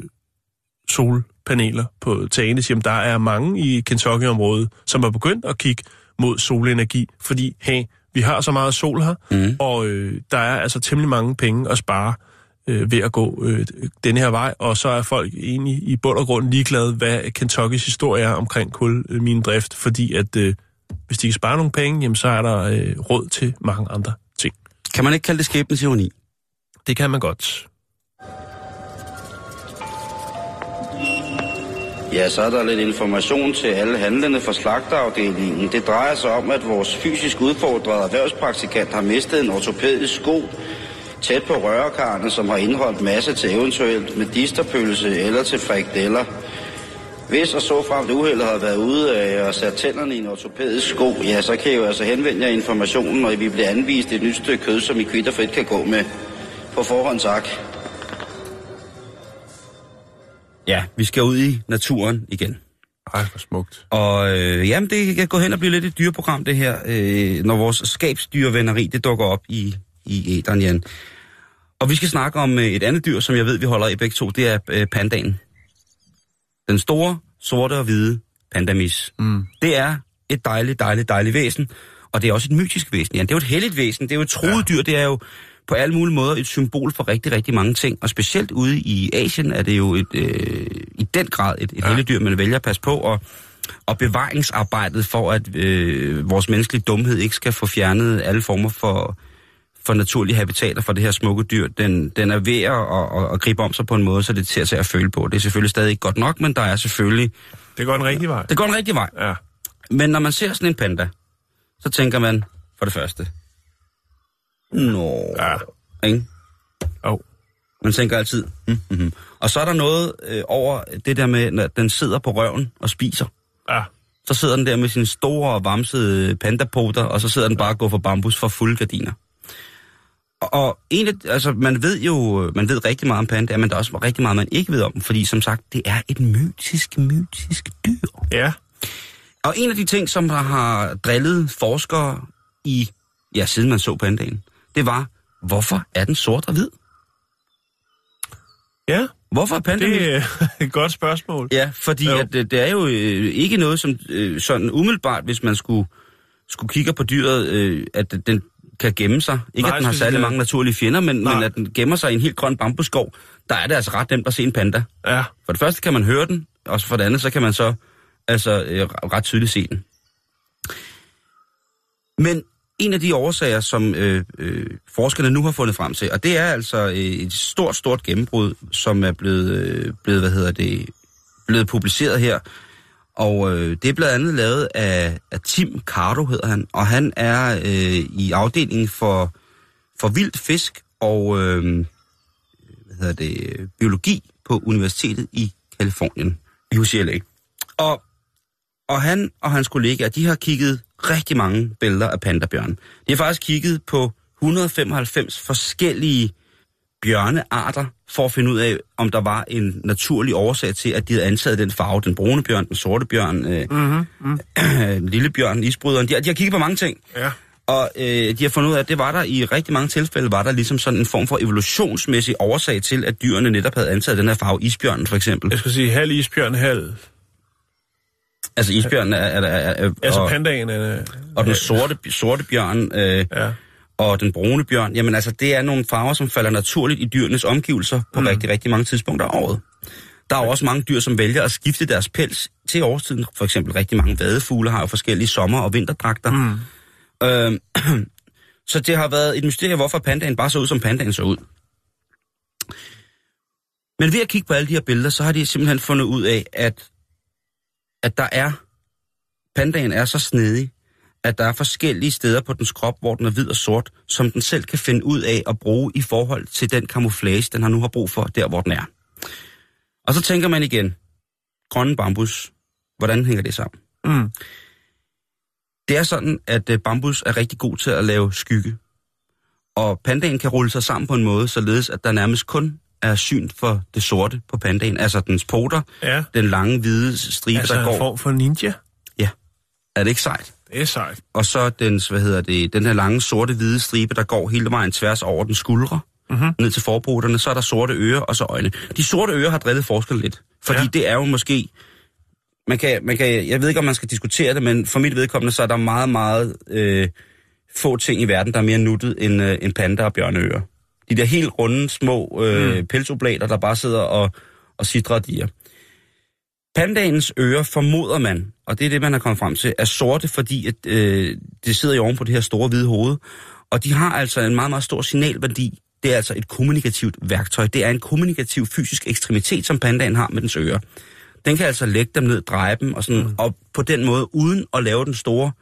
Speaker 5: solpaneler på tagene, siger, der er mange i Kentucky-området, som har begyndt at kigge mod solenergi, fordi, hey, vi har så meget sol her,
Speaker 4: Mm.
Speaker 5: og øh, der er altså temmelig mange penge at spare øh, ved at gå øh, denne her vej, og så er folk egentlig i bund og grund ligeglade, hvad Kentuckys historie er omkring kulminedrift, fordi at øh, hvis de kan spare nogle penge, jamen, så er der øh, råd til mange andre ting.
Speaker 4: Kan man ikke kalde det skæbnens ironi?
Speaker 5: Det kan man godt.
Speaker 7: Ja, så er der lidt information til alle handlende fra slagterafdelingen. Det drejer sig om, at vores fysisk udfordrede erhvervspraktikant har mistet en ortopædisk sko tæt på rørekarne, som har indeholdt masse til eventuelt medisterpølse eller til frikadeller. Hvis og så frem det uheld har været ude af og sat tænderne i en ortopædisk sko, ja, så kan I jo altså henvende jer informationen, når vi bliver anvist et nyt stykke kød, som I kvitterfrit kan gå med. På forhånd tak.
Speaker 4: Ja, vi skal ud i naturen igen.
Speaker 5: Ej, hvor smukt.
Speaker 4: Og øh, jamen, det kan gå hen og blive lidt et dyreprogram, det her, øh, når vores skabsdyrvenneri, det dukker op i, i æderen, Jan. Og vi skal snakke om øh, et andet dyr, som jeg ved, vi holder i begge to, det er øh, pandaen. Den store, sorte og hvide pandamis.
Speaker 5: Mm.
Speaker 4: Det er et dejligt, dejligt, dejligt væsen, og det er også et mytisk væsen, Jan. Det er jo et helligt væsen, det er jo et troet dyr, det er jo på alle mulige måder et symbol for rigtig, rigtig mange ting. Og specielt ude i Asien er det jo et, øh, i den grad et, et ja. helligt dyr, man vælger at passe på, og, og bevaringsarbejdet for, at øh, vores menneskelige dumhed ikke skal få fjernet alle former for, for naturlige habitater for det her smukke dyr, den, den er ved at, at, at gribe om sig på en måde, så det ser sig at føle på. Det er selvfølgelig stadig ikke godt nok, men der er selvfølgelig...
Speaker 5: Det går den rigtige vej.
Speaker 4: Det går en rigtig vej.
Speaker 5: Ja.
Speaker 4: Men når man ser sådan en panda, så tænker man for det første, Nå,
Speaker 5: Ja.
Speaker 4: ikke?
Speaker 5: Oh.
Speaker 4: Man tænker altid, mm-hmm. Og så er der noget øh, over det der med, når den sidder på røven og spiser.
Speaker 5: Ja.
Speaker 4: Så sidder den der med sine store, vamsede pandapoter, og så sidder den bare og går for bambus for fulde gardiner. Og, en af, altså, man ved jo, man ved rigtig meget om pandaer, men der er også rigtig meget, man ikke ved om fordi som sagt, det er et mytisk, mytisk dyr.
Speaker 5: Ja.
Speaker 4: Og en af de ting, som har- har drillet forskere i, ja, siden man så pandaen, det var, hvorfor er den sort og hvid?
Speaker 5: Ja,
Speaker 4: Hvorfor er pandaen
Speaker 5: det er et godt spørgsmål.
Speaker 4: Ja, fordi
Speaker 5: Jo.
Speaker 4: at, det, det er jo øh, ikke noget som øh, sådan umiddelbart, hvis man skulle, skulle kigge på dyret, øh, at den kan gemme sig. Ikke
Speaker 5: Nej,
Speaker 4: at den har særlig mange naturlige fjender, men,
Speaker 5: Nej.
Speaker 4: men at den gemmer sig i en helt grøn bambusskov, der er det altså ret nemt at se en panda.
Speaker 5: Ja,
Speaker 4: For det første kan man høre den, og for det andet, så kan man så altså øh, ret tydeligt se den. Men en af de årsager, som øh, øh, forskerne nu har fundet frem til, og det er altså øh, et stort, stort gennembrud, som er blevet, øh, blevet hvad hedder det, blevet publiceret her. Og øh, det er blandt andet lavet af, af Tim Cardo, hedder han, og han er øh, i afdelingen for, for vildt fisk og øh, hvad hedder det, biologi på Universitetet i Kalifornien, i UCLA. Og, og han og hans kollegaer, de har kigget rigtig mange billeder af pandabjørn. De har faktisk kigget på 195 forskellige bjørnearter, for at finde ud af, om der var en naturlig årsag til, at de havde antaget den farve, den brune bjørn, den sorte bjørn, øh,
Speaker 5: mm-hmm. mm.
Speaker 4: den lille bjørn, isbryderen. De, har- de har kigget på mange ting.
Speaker 5: ja.
Speaker 4: Og øh, de har fundet ud af, at det var der i rigtig mange tilfælde, var der ligesom sådan en form for evolutionsmæssig årsag til, at dyrene netop havde antaget den her farve, isbjørnen for eksempel.
Speaker 5: Jeg skal sige halv isbjørn, halv...
Speaker 4: Altså isbjørnen er, er, er, er
Speaker 5: Altså
Speaker 4: og,
Speaker 5: pandaen er...
Speaker 4: og den sorte, sorte bjørn øh,
Speaker 5: Ja.
Speaker 4: Og den brune bjørn, jamen altså det er nogle farver, som falder naturligt i dyrenes omgivelser på mm. rigtig, rigtig mange tidspunkter af året. Der er jo også mange dyr, som vælger at skifte deres pels til årstiden. For eksempel rigtig mange vadefugle har jo forskellige sommer- og vinterdragter. Mm. Øh, så det har været et mysterie, hvorfor pandaen bare så ud, som pandaen så ud. Men ved at kigge på alle de her billeder, så har de simpelthen fundet ud af, at, at der er, pandaen er så snedig, at der er forskellige steder på dens krop, hvor den er hvid og sort, som den selv kan finde ud af at bruge i forhold til den camouflage, den har nu har brug for, der hvor den er. Og så tænker man igen, grønne bambus, hvordan hænger det sammen?
Speaker 5: Mm.
Speaker 4: Det er sådan, at øh, bambus er rigtig god til at lave skygge. Og pandaen kan rulle sig sammen på en måde, således at der nærmest kun er syn for det sorte på pandaen. Altså dens poter,
Speaker 5: Ja.
Speaker 4: den lange hvide stribe,
Speaker 5: Altså
Speaker 4: der
Speaker 5: en
Speaker 4: går.
Speaker 5: form for ninja.
Speaker 4: Ja, er det ikke sejt?
Speaker 5: Det er sejt.
Speaker 4: Og så dens, hvad hedder det, den her lange sorte hvide stribe, der går hele vejen tværs over den skuldre,
Speaker 5: Mhm.
Speaker 4: ned til forbruderne. Så er der sorte ører og så øjne. De sorte ører har drillet forskel lidt. Fordi Ja. det er jo måske... Man kan, man kan, jeg ved ikke, om man skal diskutere det, men for mit vedkommende, så er der meget, meget øh, få ting i verden, der er mere nuttet end, øh, end panda og bjørneører. De der helt runde, små øh, mm. pelsoblader, der bare sidder og, og sidrer diger. Pandagens ører formoder man, og det er det, man har kommet frem til, er sorte, fordi at, øh, det sidder jo oven på det her store hvide hoved. Og de har altså en meget, meget stor signalværdi. Det er altså et kommunikativt værktøj. Det er en kommunikativ fysisk ekstremitet, som pandaen har med dens ører. Den kan altså lægge dem ned, dreje dem, og, sådan, mm. og på den måde, uden at lave den store,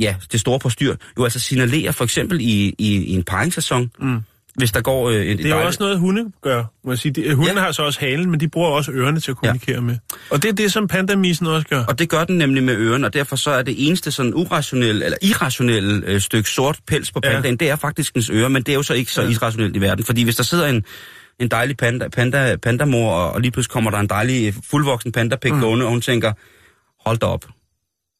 Speaker 4: ja, det store postyr, jo altså signalere for eksempel i, i, i en paringssæson, mm. Hvis der går øh, en
Speaker 5: Det er jo også noget, hunde gør. Jeg sige. De, hundene ja. Har så også halen, men de bruger også ørerne til at kommunikere ja. med. Og det er det, som pandamisen også gør.
Speaker 4: Og det gør den nemlig med ørerne, og derfor så er det eneste sådan urationelle, eller irrationelle øh, stykke sort pels på pandaen, ja. det er faktisk dens ører, men det er jo så ikke så
Speaker 5: Ja.
Speaker 4: irrationelt i verden. Fordi hvis der sidder en, en dejlig panda, panda, pandamor, og, og lige pludselig kommer der en dejlig fuldvoksen pandapik mm. gående, og hun tænker, hold da op,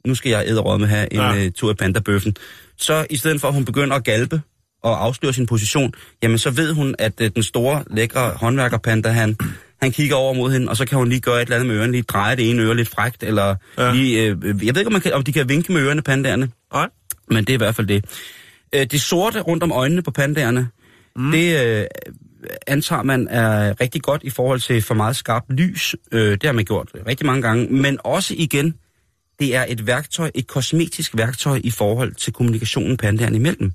Speaker 4: nu skal jeg æderråd med have en
Speaker 5: ja.
Speaker 4: uh, tur i pandabøffen. Så i stedet for, at hun begynder at galpe og afsløre sin position, jamen så ved hun, at uh, den store, lækre håndværkerpanda, han, han kigger over mod hende, og så kan hun lige gøre et eller andet med ørerne, lige dreje det ene øre lidt frægt, eller
Speaker 5: Ja.
Speaker 4: lige, uh, jeg ved ikke, om, man kan, om de kan vinke med ørerne, pandaerne,
Speaker 5: Nej.
Speaker 4: men det er i hvert fald det. Uh, det sorte rundt om øjnene på pandaerne, mm. det uh, antager man er rigtig godt i forhold til for meget skarpt lys. Uh, det har man gjort rigtig mange gange, men også igen, det er et værktøj, et kosmetisk værktøj i forhold til kommunikationen pandaerne imellem.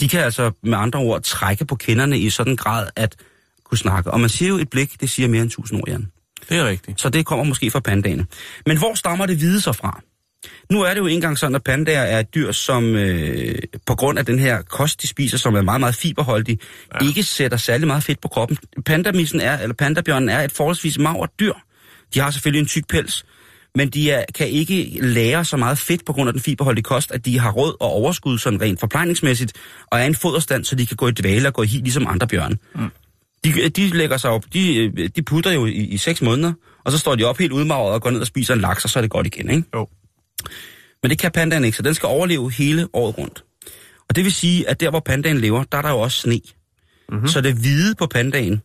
Speaker 4: De kan altså med andre ord trække på kinderne i sådan en grad at kunne snakke. Og man siger jo, et blik, det siger mere end tusind ord, Jan.
Speaker 5: Det er rigtigt.
Speaker 4: Så det kommer måske fra pandaerne. Men hvor stammer det hvide så fra? Nu er det jo engang sådan, at pandaer er et dyr, som øh, på grund af den her kost, de spiser, som er meget, meget fiberholdig, ja. ikke sætter særlig meget fedt på kroppen. Pandamisen er, eller pandabjørnen er et forholdsvis magert dyr. De har selvfølgelig en tyk pels, men de er, kan ikke lære så meget fedt på grund af den fiberholdige kost, at de har råd og overskud sådan rent forplejningsmæssigt, og er en foderstand, så de kan gå i dvale og gå i hi ligesom andre bjørne. Mm. De, de lægger sig op, de, de putter jo i, i seks måneder, og så står de op helt udmagret og går ned og spiser en laks, og så er det godt igen, ikke?
Speaker 5: Jo.
Speaker 4: Men det kan pandaen ikke, så den skal overleve hele året rundt. Og det vil sige, at der hvor pandaen lever, der er der jo også sne. Mm-hmm. Så det hvide på pandaen,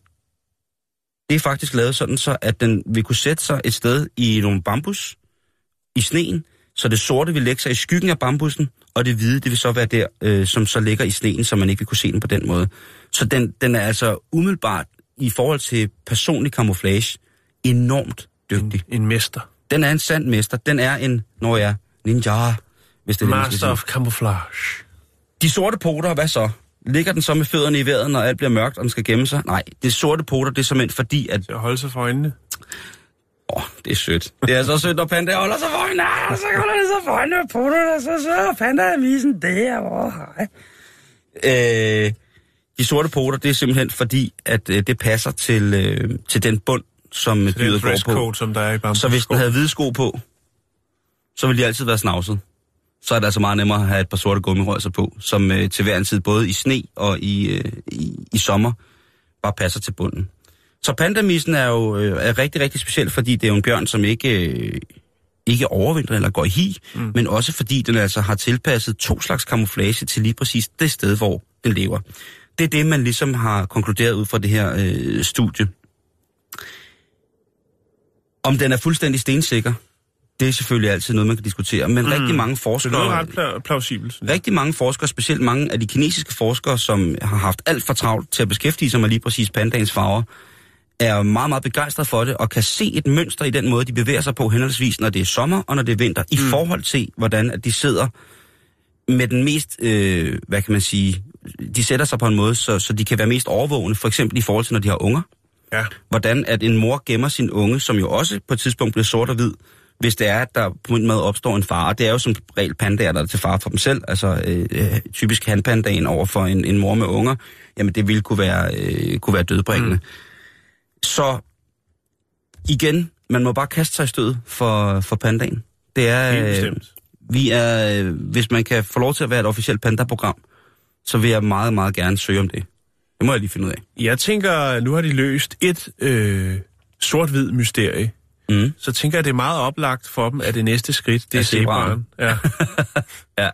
Speaker 4: det er faktisk lavet sådan, så at den vil kunne sætte sig et sted i nogle bambus, i sneen, så det sorte vil lægge sig i skyggen af bambussen, og det hvide, det vil så være der, øh, som så ligger i sneen, så man ikke vil kunne se den på den måde. Så den, den er altså umiddelbart, i forhold til personlig camouflage, enormt dygtig.
Speaker 5: En, en mester.
Speaker 4: Den er en sand mester. Den er en, når jeg ninja, hvis det er det,
Speaker 5: Master
Speaker 4: sige.
Speaker 5: of camouflage.
Speaker 4: De sorte poter, hvad så? Ligger den så med fødderne i vejret, når alt bliver mørkt, og den skal gemme sig? Nej, det sorte poter, det er simpelthen fordi, at...
Speaker 5: Til at holde sig for øjnene.
Speaker 4: Åh, oh, det er sødt. Det er så sødt, når panda holder sig for øjnene. Ah, så holder det sig for øjnene med poterne, så så panda er visen der. Åh, hej. Øh, de sorte poter, det er simpelthen fordi, at øh, det passer til, øh, til den bund, som
Speaker 5: Det er
Speaker 4: dyret går på.
Speaker 5: code, som der er i.
Speaker 4: Så hvis den havde hvide sko på, så ville de altid være snavset. Så er det altså meget nemmere at have et par sorte gummirøjser på, som øh, til hver en tid, både i sne og i, øh, i, i sommer, bare passer til bunden. Så pandamissen er jo øh, er rigtig, rigtig speciel, fordi det er jo en bjørn, som ikke, øh, ikke overvintrer eller går i hi, mm. men også fordi den altså har tilpasset to slags kamuflage til lige præcis det sted, hvor den lever. Det er det, man ligesom har konkluderet ud fra det her øh, studie. Om den er fuldstændig stensikker, det er selvfølgelig altid noget, man kan diskutere. Men mm. rigtig mange
Speaker 5: Det
Speaker 4: forskere...
Speaker 5: lyder ret pla- plausibelt.
Speaker 4: Rigtig mange forskere, specielt mange af de kinesiske forskere, som har haft alt for travlt til at beskæftige sig med lige præcis pandaens farver, er meget, meget begejstret for det, og kan se et mønster i den måde, de bevæger sig på henholdsvis, når det er sommer og når det er vinter, i forhold til, hvordan at de sidder med den mest, øh, hvad kan man sige, de sætter sig på en måde, så, så de kan være mest overvågende, for eksempel i forhold til, når de har unger.
Speaker 5: Ja.
Speaker 4: Hvordan at en mor gemmer sin unge, som jo også på et tidspunkt bliver sort og hvid, hvis det er, at der på en måde opstår en fare. Det er jo som regel pandaer, der er til fare for dem selv. Altså øh, øh, typisk hanpandaen over for en, en mor med unger. Jamen det ville kunne være, øh, kunne være dødbringende. Mm. Så igen, man må bare kaste sig i stød for, for pandaen. Det er, øh, vi er, øh, hvis man kan få lov til at være et officielt panda-program, så vil jeg meget, meget gerne søge om det. Det må jeg lige finde ud af.
Speaker 5: Jeg tænker, nu har de løst et øh, sort-hvid mysterie.
Speaker 4: Mm.
Speaker 5: Så tænker jeg, det er meget oplagt for dem, at det næste skridt, det
Speaker 4: Er zebraen.
Speaker 5: Ja,
Speaker 4: Ja.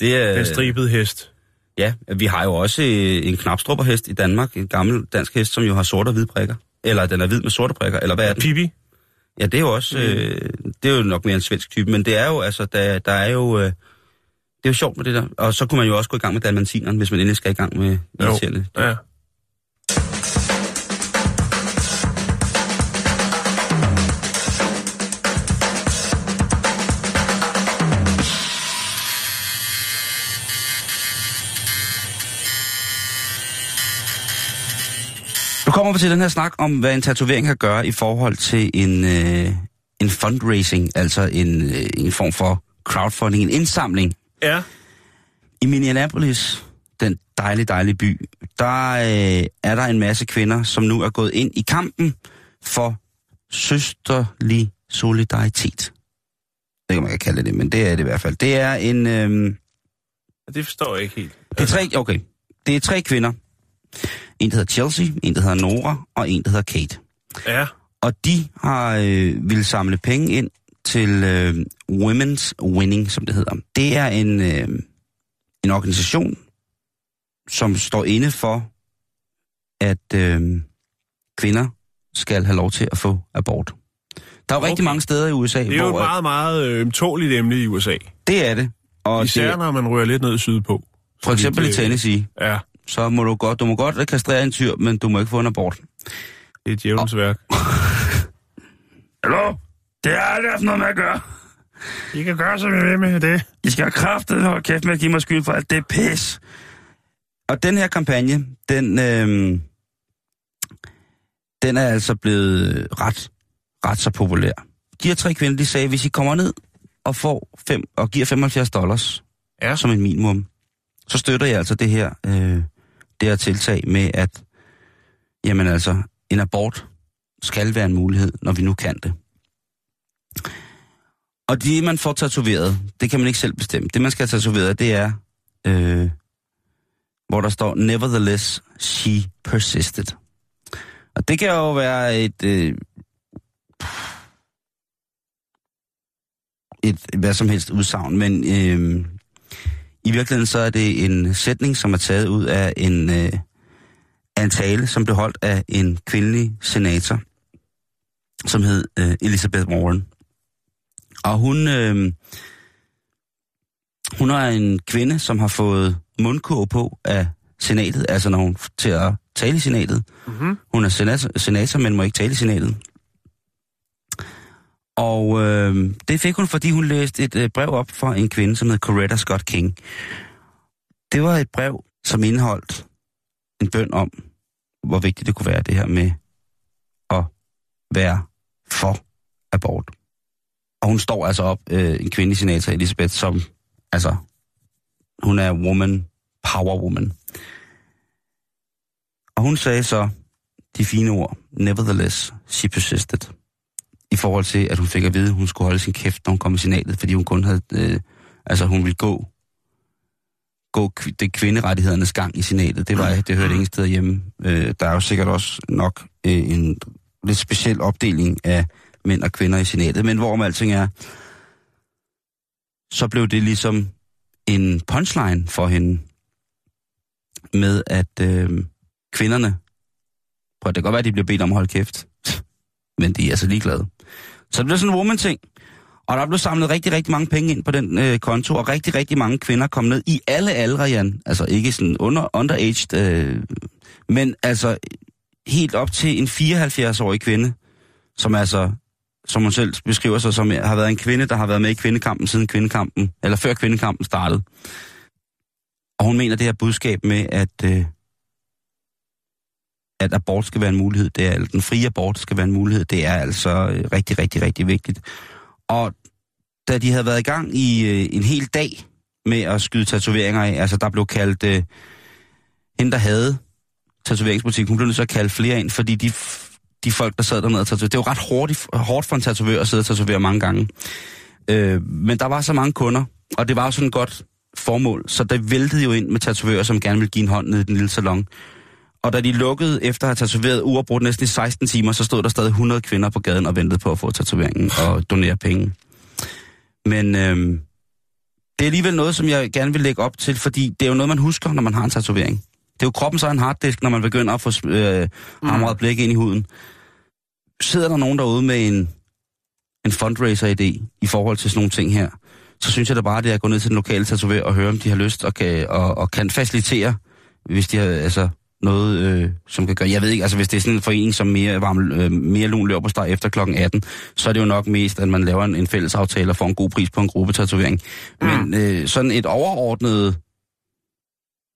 Speaker 4: Det er,
Speaker 5: den stribede hest.
Speaker 4: Ja, vi har jo også øh, en knapstrupperhest i Danmark, en gammel dansk hest, som jo har sorte og hvide prikker. Eller den er hvid med sorte prikker, eller hvad er den?
Speaker 5: Pibi.
Speaker 4: Ja, det er jo også, øh, det er jo nok mere en svensk type, men det er jo, altså, der, der er jo, øh, det er jo sjovt med det der. Og så kunne man jo også gå i gang med dalmantineren, hvis man endelig skal i gang med irriterende.
Speaker 5: Ja.
Speaker 4: Vi til den her snak om, hvad en tatovering kan gøre i forhold til en, øh, en fundraising, altså en, øh, en form for crowdfunding, en indsamling.
Speaker 5: Ja.
Speaker 4: I Minneapolis, den dejlige, dejlige by, der øh, er der en masse kvinder, som nu er gået ind i kampen for søsterlig solidaritet. Det kan man ikke kalde det, men det er det i hvert fald. Det er en... Øh,
Speaker 5: Det forstår jeg ikke helt.
Speaker 4: det er tre, okay. Det er tre kvinder. En, der hedder Chelsea, en, der hedder Nora, og en, der hedder Kate.
Speaker 5: Ja.
Speaker 4: Og de har øh, ville samle penge ind til øh, Women's Winning, som det hedder. Det er en, øh, en organisation, som står inde for, at øh, kvinder skal have lov til at få abort. Der er jo okay. rigtig mange steder i USA,
Speaker 5: Det er jo et
Speaker 4: hvor at-
Speaker 5: meget, meget øh, ømtåligt emne i USA.
Speaker 4: det er det. Og
Speaker 5: Især
Speaker 4: det,
Speaker 5: når man rører lidt ned sydpå.
Speaker 4: for eksempel i
Speaker 5: det-
Speaker 4: Tennessee,
Speaker 5: Ja,
Speaker 4: så må du godt, du må godt kastrere en tyr, men du må ikke få en abort.
Speaker 5: det er djævelens værk.
Speaker 4: Hallo? Det har aldrig haft noget med at gøre.
Speaker 5: I kan gøre, som I vil med det.
Speaker 4: I skal have kraftet og kæft med at give mig skyld for alt det pis. Og den her kampagne, den, øh, den er altså blevet ret, ret så populær. De her tre kvinder, de sagde, hvis I kommer ned og får fem, og giver 75 dollars
Speaker 5: Ja.
Speaker 4: som en minimum, så støtter jeg altså det her, øh, det her tiltag med, at jamen altså, en abort skal være en mulighed, når vi nu kan det. Og det, man får tatoveret, det kan man ikke selv bestemme. Det, man skal have tatoveret, det er, øh, hvor der står, nevertheless, she persisted. Og det kan jo være et, øh, et hvad som helst udsagn, men øh, i virkeligheden så er det en sætning, som er taget ud af en, øh, af en tale, som blev holdt af en kvindelig senator, som hed øh, Elizabeth Warren. Og hun, øh, hun er en kvinde, som har fået mundkurv på af senatet, altså når hun til at tale i senatet. Mm-hmm. Hun er senator, senator, men må ikke tale i senatet. Og øh, det fik hun, fordi hun læste et øh, brev op for en kvinde, som hed Coretta Scott King. Det var et brev, som indeholdt en bøn om, hvor vigtigt det kunne være det her med at være for abort. Og hun står altså op, øh, en kvinde i senator, Elisabeth, som, altså, hun er woman, power woman. Og hun sagde så de fine ord, nevertheless, she persisted. I forhold til, at hun fik at vide, at hun skulle holde sin kæft, når hun kom i senatet, fordi hun kun havde, øh, altså hun ville gå, gå det kvinderettighedernes gang i senatet. Det var, det hørte ingen steder hjemme. Øh, der er jo sikkert også nok øh, en lidt speciel opdeling af mænd og kvinder i senatet, men hvorom alting er, så blev det ligesom en punchline for hende med, at øh, kvinderne, prøv, det kan godt være, at de bliver bedt om at holde kæft, men de er altså ligeglade. Så det blev sådan en woman-ting. Og der blev samlet rigtig, rigtig mange penge ind på den øh, konto, og rigtig, rigtig mange kvinder kom ned i alle aldre, Jan. Altså ikke sådan under, underaged, øh, men altså helt op til en 74-årig kvinde, som altså, som hun selv beskriver sig som, har været en kvinde, der har været med i kvindekampen siden kvindekampen, eller før kvindekampen startede. Og hun mener det her budskab med, at, øh, at abort skal være en mulighed, det er, eller den frie abort skal være en mulighed, det er altså øh, rigtig, rigtig, rigtig vigtigt. Og da de havde været i gang i øh, en hel dag med at skyde tatoveringer af, altså der blev kaldt, øh, hende der havde tatoveringsbutik, hun blev nødt til at kalde flere ind, fordi de, de folk, der sad dernede og tatoverede, det var ret hårdt, hårdt for en tatovør at sidde og tatovere mange gange. Øh, men der var så mange kunder, og det var jo sådan et godt formål, så det væltede jo ind med tatovører, som gerne ville give en hånd ned i den lille salon. Og da de lukkede efter at have tatoveret uafbrudt næsten i 16 timer, så stod der stadig 100 kvinder på gaden og ventede på at få tatoveringen og donere penge. Men øhm, det er alligevel noget, som jeg gerne vil lægge op til, fordi det er jo noget, man husker, når man har en tatovering. Det er jo kroppen så en harddisk, når man begynder at få øh, hamret blik ind i huden. Sidder der nogen derude med en, en fundraiser-idé i forhold til sådan nogle ting her, så synes jeg da bare, det er at gå ned til den lokale tatovør og høre, om de har lyst og kan, og, og kan facilitere, hvis de har, altså, noget, øh, som kan gøre... Jeg ved ikke, altså hvis det er sådan en forening, som mere, varm, øh, mere lun løber på start efter kl. 18, så er det jo nok mest, at man laver en, en fælles aftale og får en god pris på en gruppetatovering. Mm. Men øh, sådan et overordnet...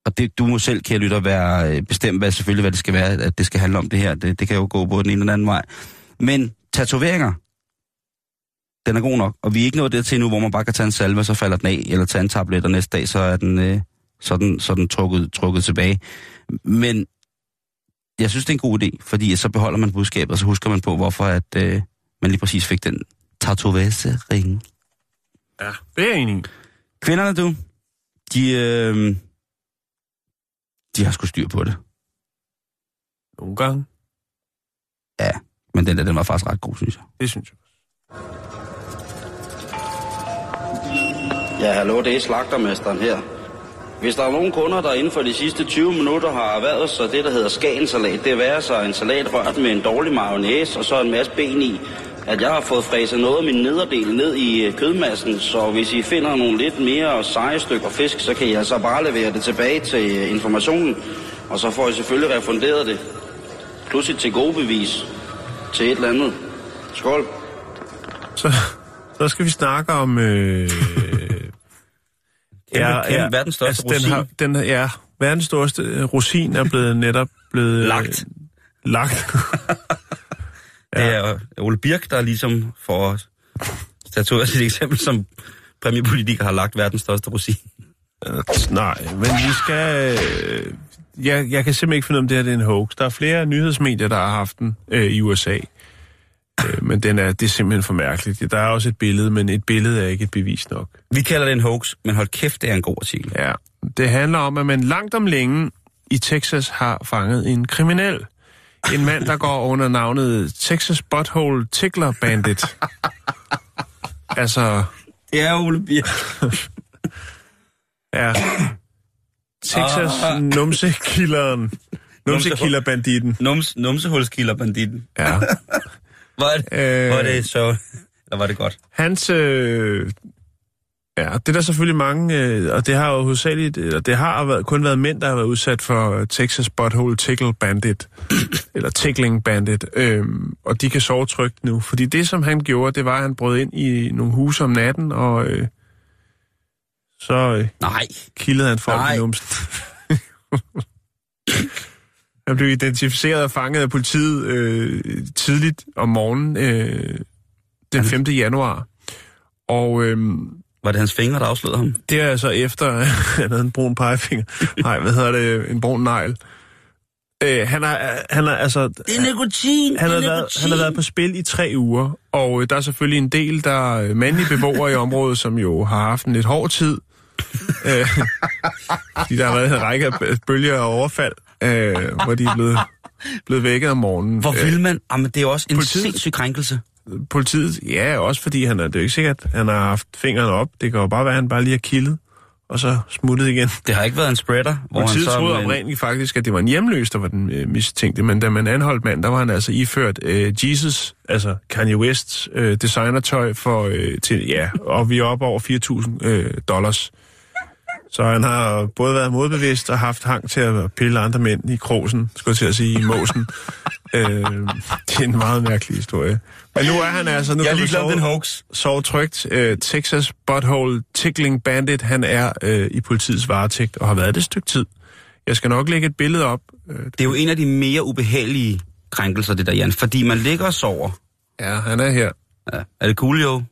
Speaker 4: Og det, du må selv, kære lytter, være øh, bestemt, hvad, selvfølgelig, hvad det skal være, at det skal handle om det her. Det, det kan jo gå både den ene eller anden vej. Men tatoveringer, den er god nok. Og vi er ikke nået dertil nu, hvor man bare kan tage en salve, og så falder den af, eller tage en tablet, og næste dag, så er den, øh, så er den, så den trukket, trukket tilbage. Men jeg synes, det er en god idé, fordi så beholder man budskabet, og så husker man på, hvorfor at, øh, man lige præcis fik den tatovase-ring.
Speaker 5: Ja, det er jeg enig
Speaker 4: Kvinderne, du, de, øh, de har sgu styr på det.
Speaker 5: Nogle gange.
Speaker 4: Ja, men den der, den var faktisk ret god, synes jeg.
Speaker 5: Det synes jeg
Speaker 7: Ja, hallo, det er slagtermesteren her. Hvis der er nogen kunder, der inden for de sidste 20 minutter har erhvervet sig det, der hedder skagensalat, det er så en salat rørt med en dårlig mayonnaise og så en masse ben i, at jeg har fået fræset noget af min nederdel ned i øh, kødmassen, så hvis I finder nogle lidt mere seje stykker fisk, så kan I altså bare levere det tilbage til øh, informationen, og så får I selvfølgelig refunderet det. Plus et til gode bevis til et eller andet. Skål.
Speaker 5: Så, så skal vi snakke om... Øh,
Speaker 4: Kæmpe, kæmpe, verdens største altså,
Speaker 5: den har, den, Ja, verdens største øh, rosin er blevet netop blevet...
Speaker 4: Lagt.
Speaker 5: Øh, lagt.
Speaker 4: ja. Det er Ole Birk, der ligesom får statueret sit eksempel som premierpolitiker har lagt verdens største rosin.
Speaker 5: Øh, nej, men vi skal... Øh, jeg, jeg kan simpelthen ikke finde ud af, om det her det er en hoax. Der er flere nyhedsmedier, der har haft den øh, i USA. Øh, men den er, det er simpelthen for mærkeligt. Der er også et billede, men et billede er ikke et bevis nok.
Speaker 4: Vi kalder det en hoax, men hold kæft, det er en god artikel.
Speaker 5: Ja, det handler om, at man langt om længe i Texas har fanget en kriminel. En mand, der går under navnet Texas Butthole Tickler Bandit. altså,
Speaker 4: Ja, Ole Bier.
Speaker 5: ja. Texas numsekilleren. Numsekillerbanditten.
Speaker 4: Nums, numsehulskilderbanditten.
Speaker 5: Ja.
Speaker 4: Var det,
Speaker 5: Øh.
Speaker 4: var det så... Eller var det godt?
Speaker 5: Hans... Øh, ja, det er der selvfølgelig mange, øh, og det har jo hovedsageligt, eller det har været, kun været mænd, der har været udsat for øh, Texas Butthole Tickle Bandit, eller Tickling Bandit, øh, og de kan sove trygt nu. Fordi det, som han gjorde, det var, at han brød ind i nogle huse om natten, og øh, så øh,
Speaker 4: Nej.
Speaker 5: kildede han folk
Speaker 4: Nej.
Speaker 5: i numsen. han blev identificeret og fanget af politiet øh, tidligt om morgenen øh, den 5. januar. Og øh,
Speaker 4: Var det hans fingre, der afslørede ham?
Speaker 5: det er altså efter, at han havde en brun pegefinger. Nej, hvad hedder det? En brun negl. Øh, han har, han har altså...
Speaker 4: Det er nikotin!
Speaker 5: Han har,
Speaker 4: er
Speaker 5: været, han har været på spil i tre uger, og øh, der er selvfølgelig en del, der er mandlige beboere i området, som jo har haft en lidt hård tid. øh, fordi der har været en række af bølger og overfald, øh, hvor de er blevet, blevet vækket om morgenen.
Speaker 4: Hvor
Speaker 5: Øh,
Speaker 4: vil man? Jamen, det er jo også en
Speaker 5: Politiet-
Speaker 4: sindssyg krænkelse.
Speaker 5: politiet, ja, også fordi han er, det er jo ikke sikkert, han har haft fingrene op. Det kan jo bare være, at han bare lige har kildet, og så smuttet igen.
Speaker 4: Det har ikke været en spreader, hvor
Speaker 5: Politiet
Speaker 4: han så...
Speaker 5: troede
Speaker 4: med en-
Speaker 5: oprindeligt faktisk, at det var en hjemløs, der var den øh, mistænkte, men da man anholdt mand, der var han altså iført øh, Jesus, altså Kanye Wests øh, designertøj for, øh, til, ja, og vi er oppe over 4.000 øh, dollars. Så han har både været modbevidst og haft hang til at pille andre mænd i krosen, skulle jeg til at sige, i måsen. øh, det er en meget mærkelig historie. Men nu er han altså... Nu
Speaker 4: Jeg
Speaker 5: kan sove-
Speaker 4: den hoax.
Speaker 5: sove trygt. Øh, Texas Butthole Tickling Bandit, han er øh, i politiets varetægt og har været det et stykke tid. Jeg skal nok lægge et billede op. Øh,
Speaker 4: Det er jo en af de mere ubehagelige krænkelser, det der, Jan. Fordi man ligger og sover.
Speaker 5: ja, han er her.
Speaker 4: Ja. Er det cool, jo?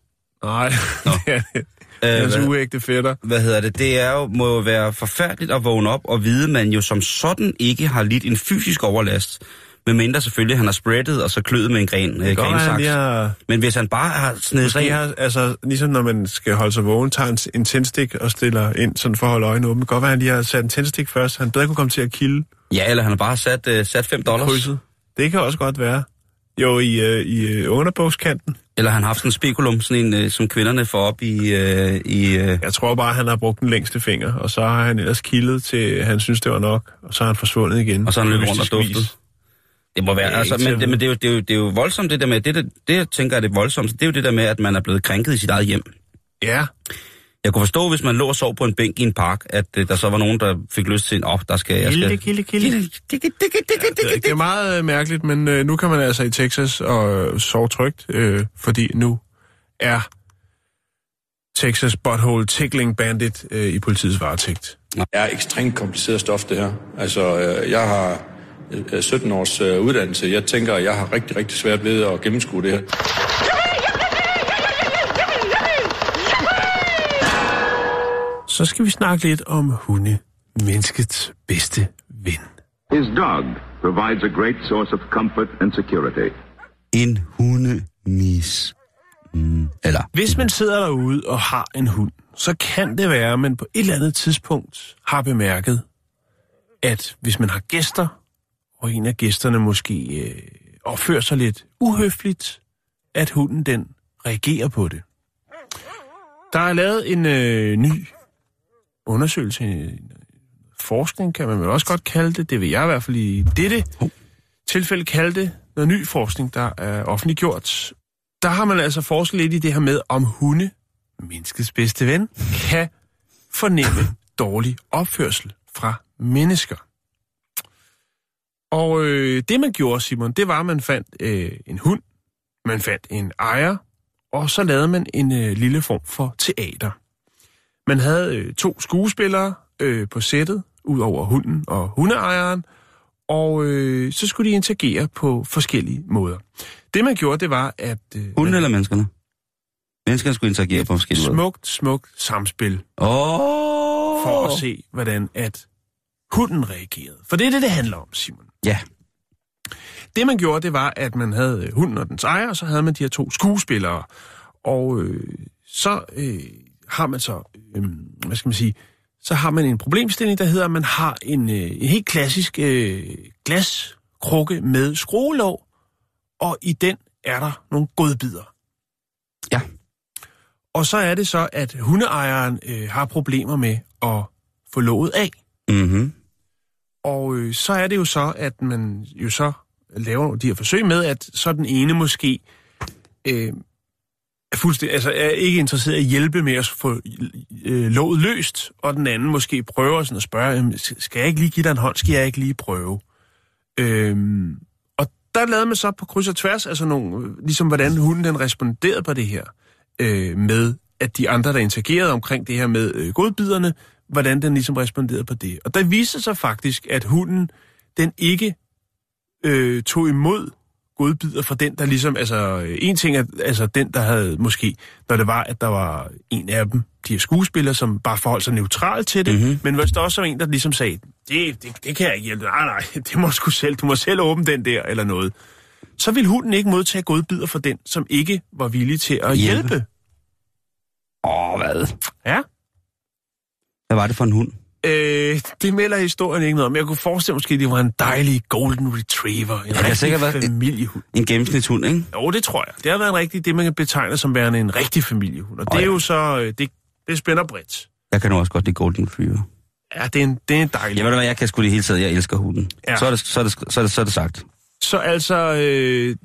Speaker 5: Nej, det er det.
Speaker 4: Øh,
Speaker 5: Hans
Speaker 4: hvad,
Speaker 5: uægte fætter.
Speaker 4: hvad hedder det? Det er jo, må jo være forfærdeligt at vågne op og vide, at man jo som sådan ikke har lidt en fysisk overlast. Medmindre selvfølgelig, han har spreadet og så kløet med en gren, øh, grensaks.
Speaker 5: har,
Speaker 4: Men hvis han bare har snedet sig
Speaker 5: har, altså, ligesom når man skal holde sig vågen, tager en, en tændstik og stiller ind, sådan for at holde øjnene åbne. Godt være, han lige har sat en tændstik først, han bedre kunne komme til at kilde
Speaker 4: Ja, eller han har bare sat, øh, sat 5 dollars.
Speaker 5: krydset. Det kan også godt være. Jo, i, øh, i øh, underbogskanten.
Speaker 4: Eller han har haft sådan en spekulum, sådan en, øh, som kvinderne får op i... Øh, i øh,
Speaker 5: Jeg tror bare, han har brugt den længste finger, og så har han ellers kildet til, han synes, det var nok, og så er han forsvundet igen.
Speaker 4: og så har han løbet rundt og
Speaker 5: mystisk vis.
Speaker 4: duftet. Det må være, altså, men, det, men det, er jo, det, er jo, det er jo voldsomt det der med, det, det, det jeg tænker er det voldsomste, det er jo det der med, at man er blevet krænket i sit eget hjem.
Speaker 5: Ja,
Speaker 4: Jeg kunne forstå, hvis man lå og sov på en bænk i en park, at øh, der så var nogen, der fik lyst til, åh, oh, der skal... Jeg
Speaker 5: kilde,
Speaker 4: skal...
Speaker 5: kilde, kilde. Det, det er meget øh, mærkeligt, men øh, nu kan man altså i Texas og øh, sove trygt, øh, fordi nu er Texas Butthole Tickling Bandit øh, i politiets varetægt.
Speaker 8: er ekstremt kompliceret stof, det her. Altså, øh, jeg har øh, 17 års øh, uddannelse. Jeg tænker, at jeg har rigtig, rigtig svært ved at gennemskue det her.
Speaker 5: Så skal vi snakke lidt om hunde, menneskets bedste ven.
Speaker 9: His dog provides a great source of comfort and security.
Speaker 4: En hundemis. Mm. Eller,
Speaker 5: Hvis man sidder derude og har en hund, så kan det være, at man på et eller andet tidspunkt har bemærket, at hvis man har gæster, og en af gæsterne måske øh, opfører sig lidt uhøfligt, at hunden den reagerer på det. Der er lavet en øh, ny undersøgelse, en forskning kan man vel også godt kalde det, det vil jeg i hvert fald i dette tilfælde kalde det, noget ny forskning, der er offentliggjort. Der har man altså forsket lidt i det her med, om hunde, menneskets bedste ven, kan fornemme dårlig opførsel fra mennesker. Og øh, det man gjorde, Simon, det var, at man fandt øh, en hund, man fandt en ejer, og så lavede man en øh, lille form for teater. Man havde øh, to skuespillere øh, på sættet, ud over hunden og hundeejeren, og øh, så skulle de interagere på forskellige måder. Det man gjorde, det var, at... Øh,
Speaker 4: hunden eller menneskerne? Menneskerne skulle interagere på forskellige måder.
Speaker 5: smukt, smukt samspil
Speaker 4: Åh!
Speaker 5: for at se, hvordan at hunden reagerede. For det er det, det handler om, Simon.
Speaker 4: Ja.
Speaker 5: Det man gjorde, det var, at man havde øh, hunden og dens ejer, og så havde man de her to skuespillere. Og øh, så øh, har man så, øh, hvad skal man sige, så har man en problemstilling, der hedder, at man har en, øh, en helt klassisk øh, glaskrukke med skruelåg, og i den er der nogle godbider.
Speaker 4: Ja.
Speaker 5: Og så er det så, at hundeejeren øh, har problemer med at få låget af.
Speaker 4: Mm-hmm.
Speaker 5: Og øh, så er det jo så, at man jo så laver de her forsøg med, at så den ene måske øh, er, fuldstændig, altså er ikke interesseret i at hjælpe med at få øh, låget løst, og den anden måske prøver sådan at spørge, skal jeg ikke lige give dig en hånd, skal jeg ikke lige prøve? Øhm, og der lavede man så på kryds og tværs, altså nogle, øh, ligesom hvordan hunden den responderede på det her, øh, med at de andre, der interagerede omkring det her med øh, godbiderne, hvordan den ligesom responderede på det. Og der viste sig faktisk, at hunden, den ikke øh, tog imod godbidder fra den, der ligesom, altså en ting er, altså den, der havde måske, når det var, at der var en af dem, de her skuespillere, som bare forholdt sig neutralt til det, mm-hmm. men hvis der også var en, der ligesom sagde, det, det, det kan jeg ikke hjælpe, nej, nej, det må du selv, du må selv åbne den der, eller noget, så ville hunden ikke modtage godbidder fra den, som ikke var villig til at hjælpe. hjælpe.
Speaker 4: Åh, hvad?
Speaker 5: Ja.
Speaker 4: Hvad var det for en hund?
Speaker 5: Øh, det melder historien ikke noget om. Jeg kunne forestille mig, måske, at det var en dejlig golden retriever. En
Speaker 4: Ja, det sikkert været
Speaker 5: familiehund.
Speaker 4: En gennemsnitshund, ikke?
Speaker 5: Jo, det tror jeg. Det har været en rigtig, det man kan betegne som værende en rigtig familiehund. Og
Speaker 4: Åh,
Speaker 5: det er
Speaker 4: ja.
Speaker 5: jo så, øh, det, det spænder bredt.
Speaker 4: Jeg kan nu også godt lide Golden Retriever.
Speaker 5: Ja, det er en, det er en dejlig.
Speaker 4: Jeg ved du hvad, jeg kan sgu det hele taget. Jeg elsker hunden.
Speaker 5: Ja.
Speaker 4: Så, er det, så, er det, så, er det, så er det sagt.
Speaker 5: Så altså, øh,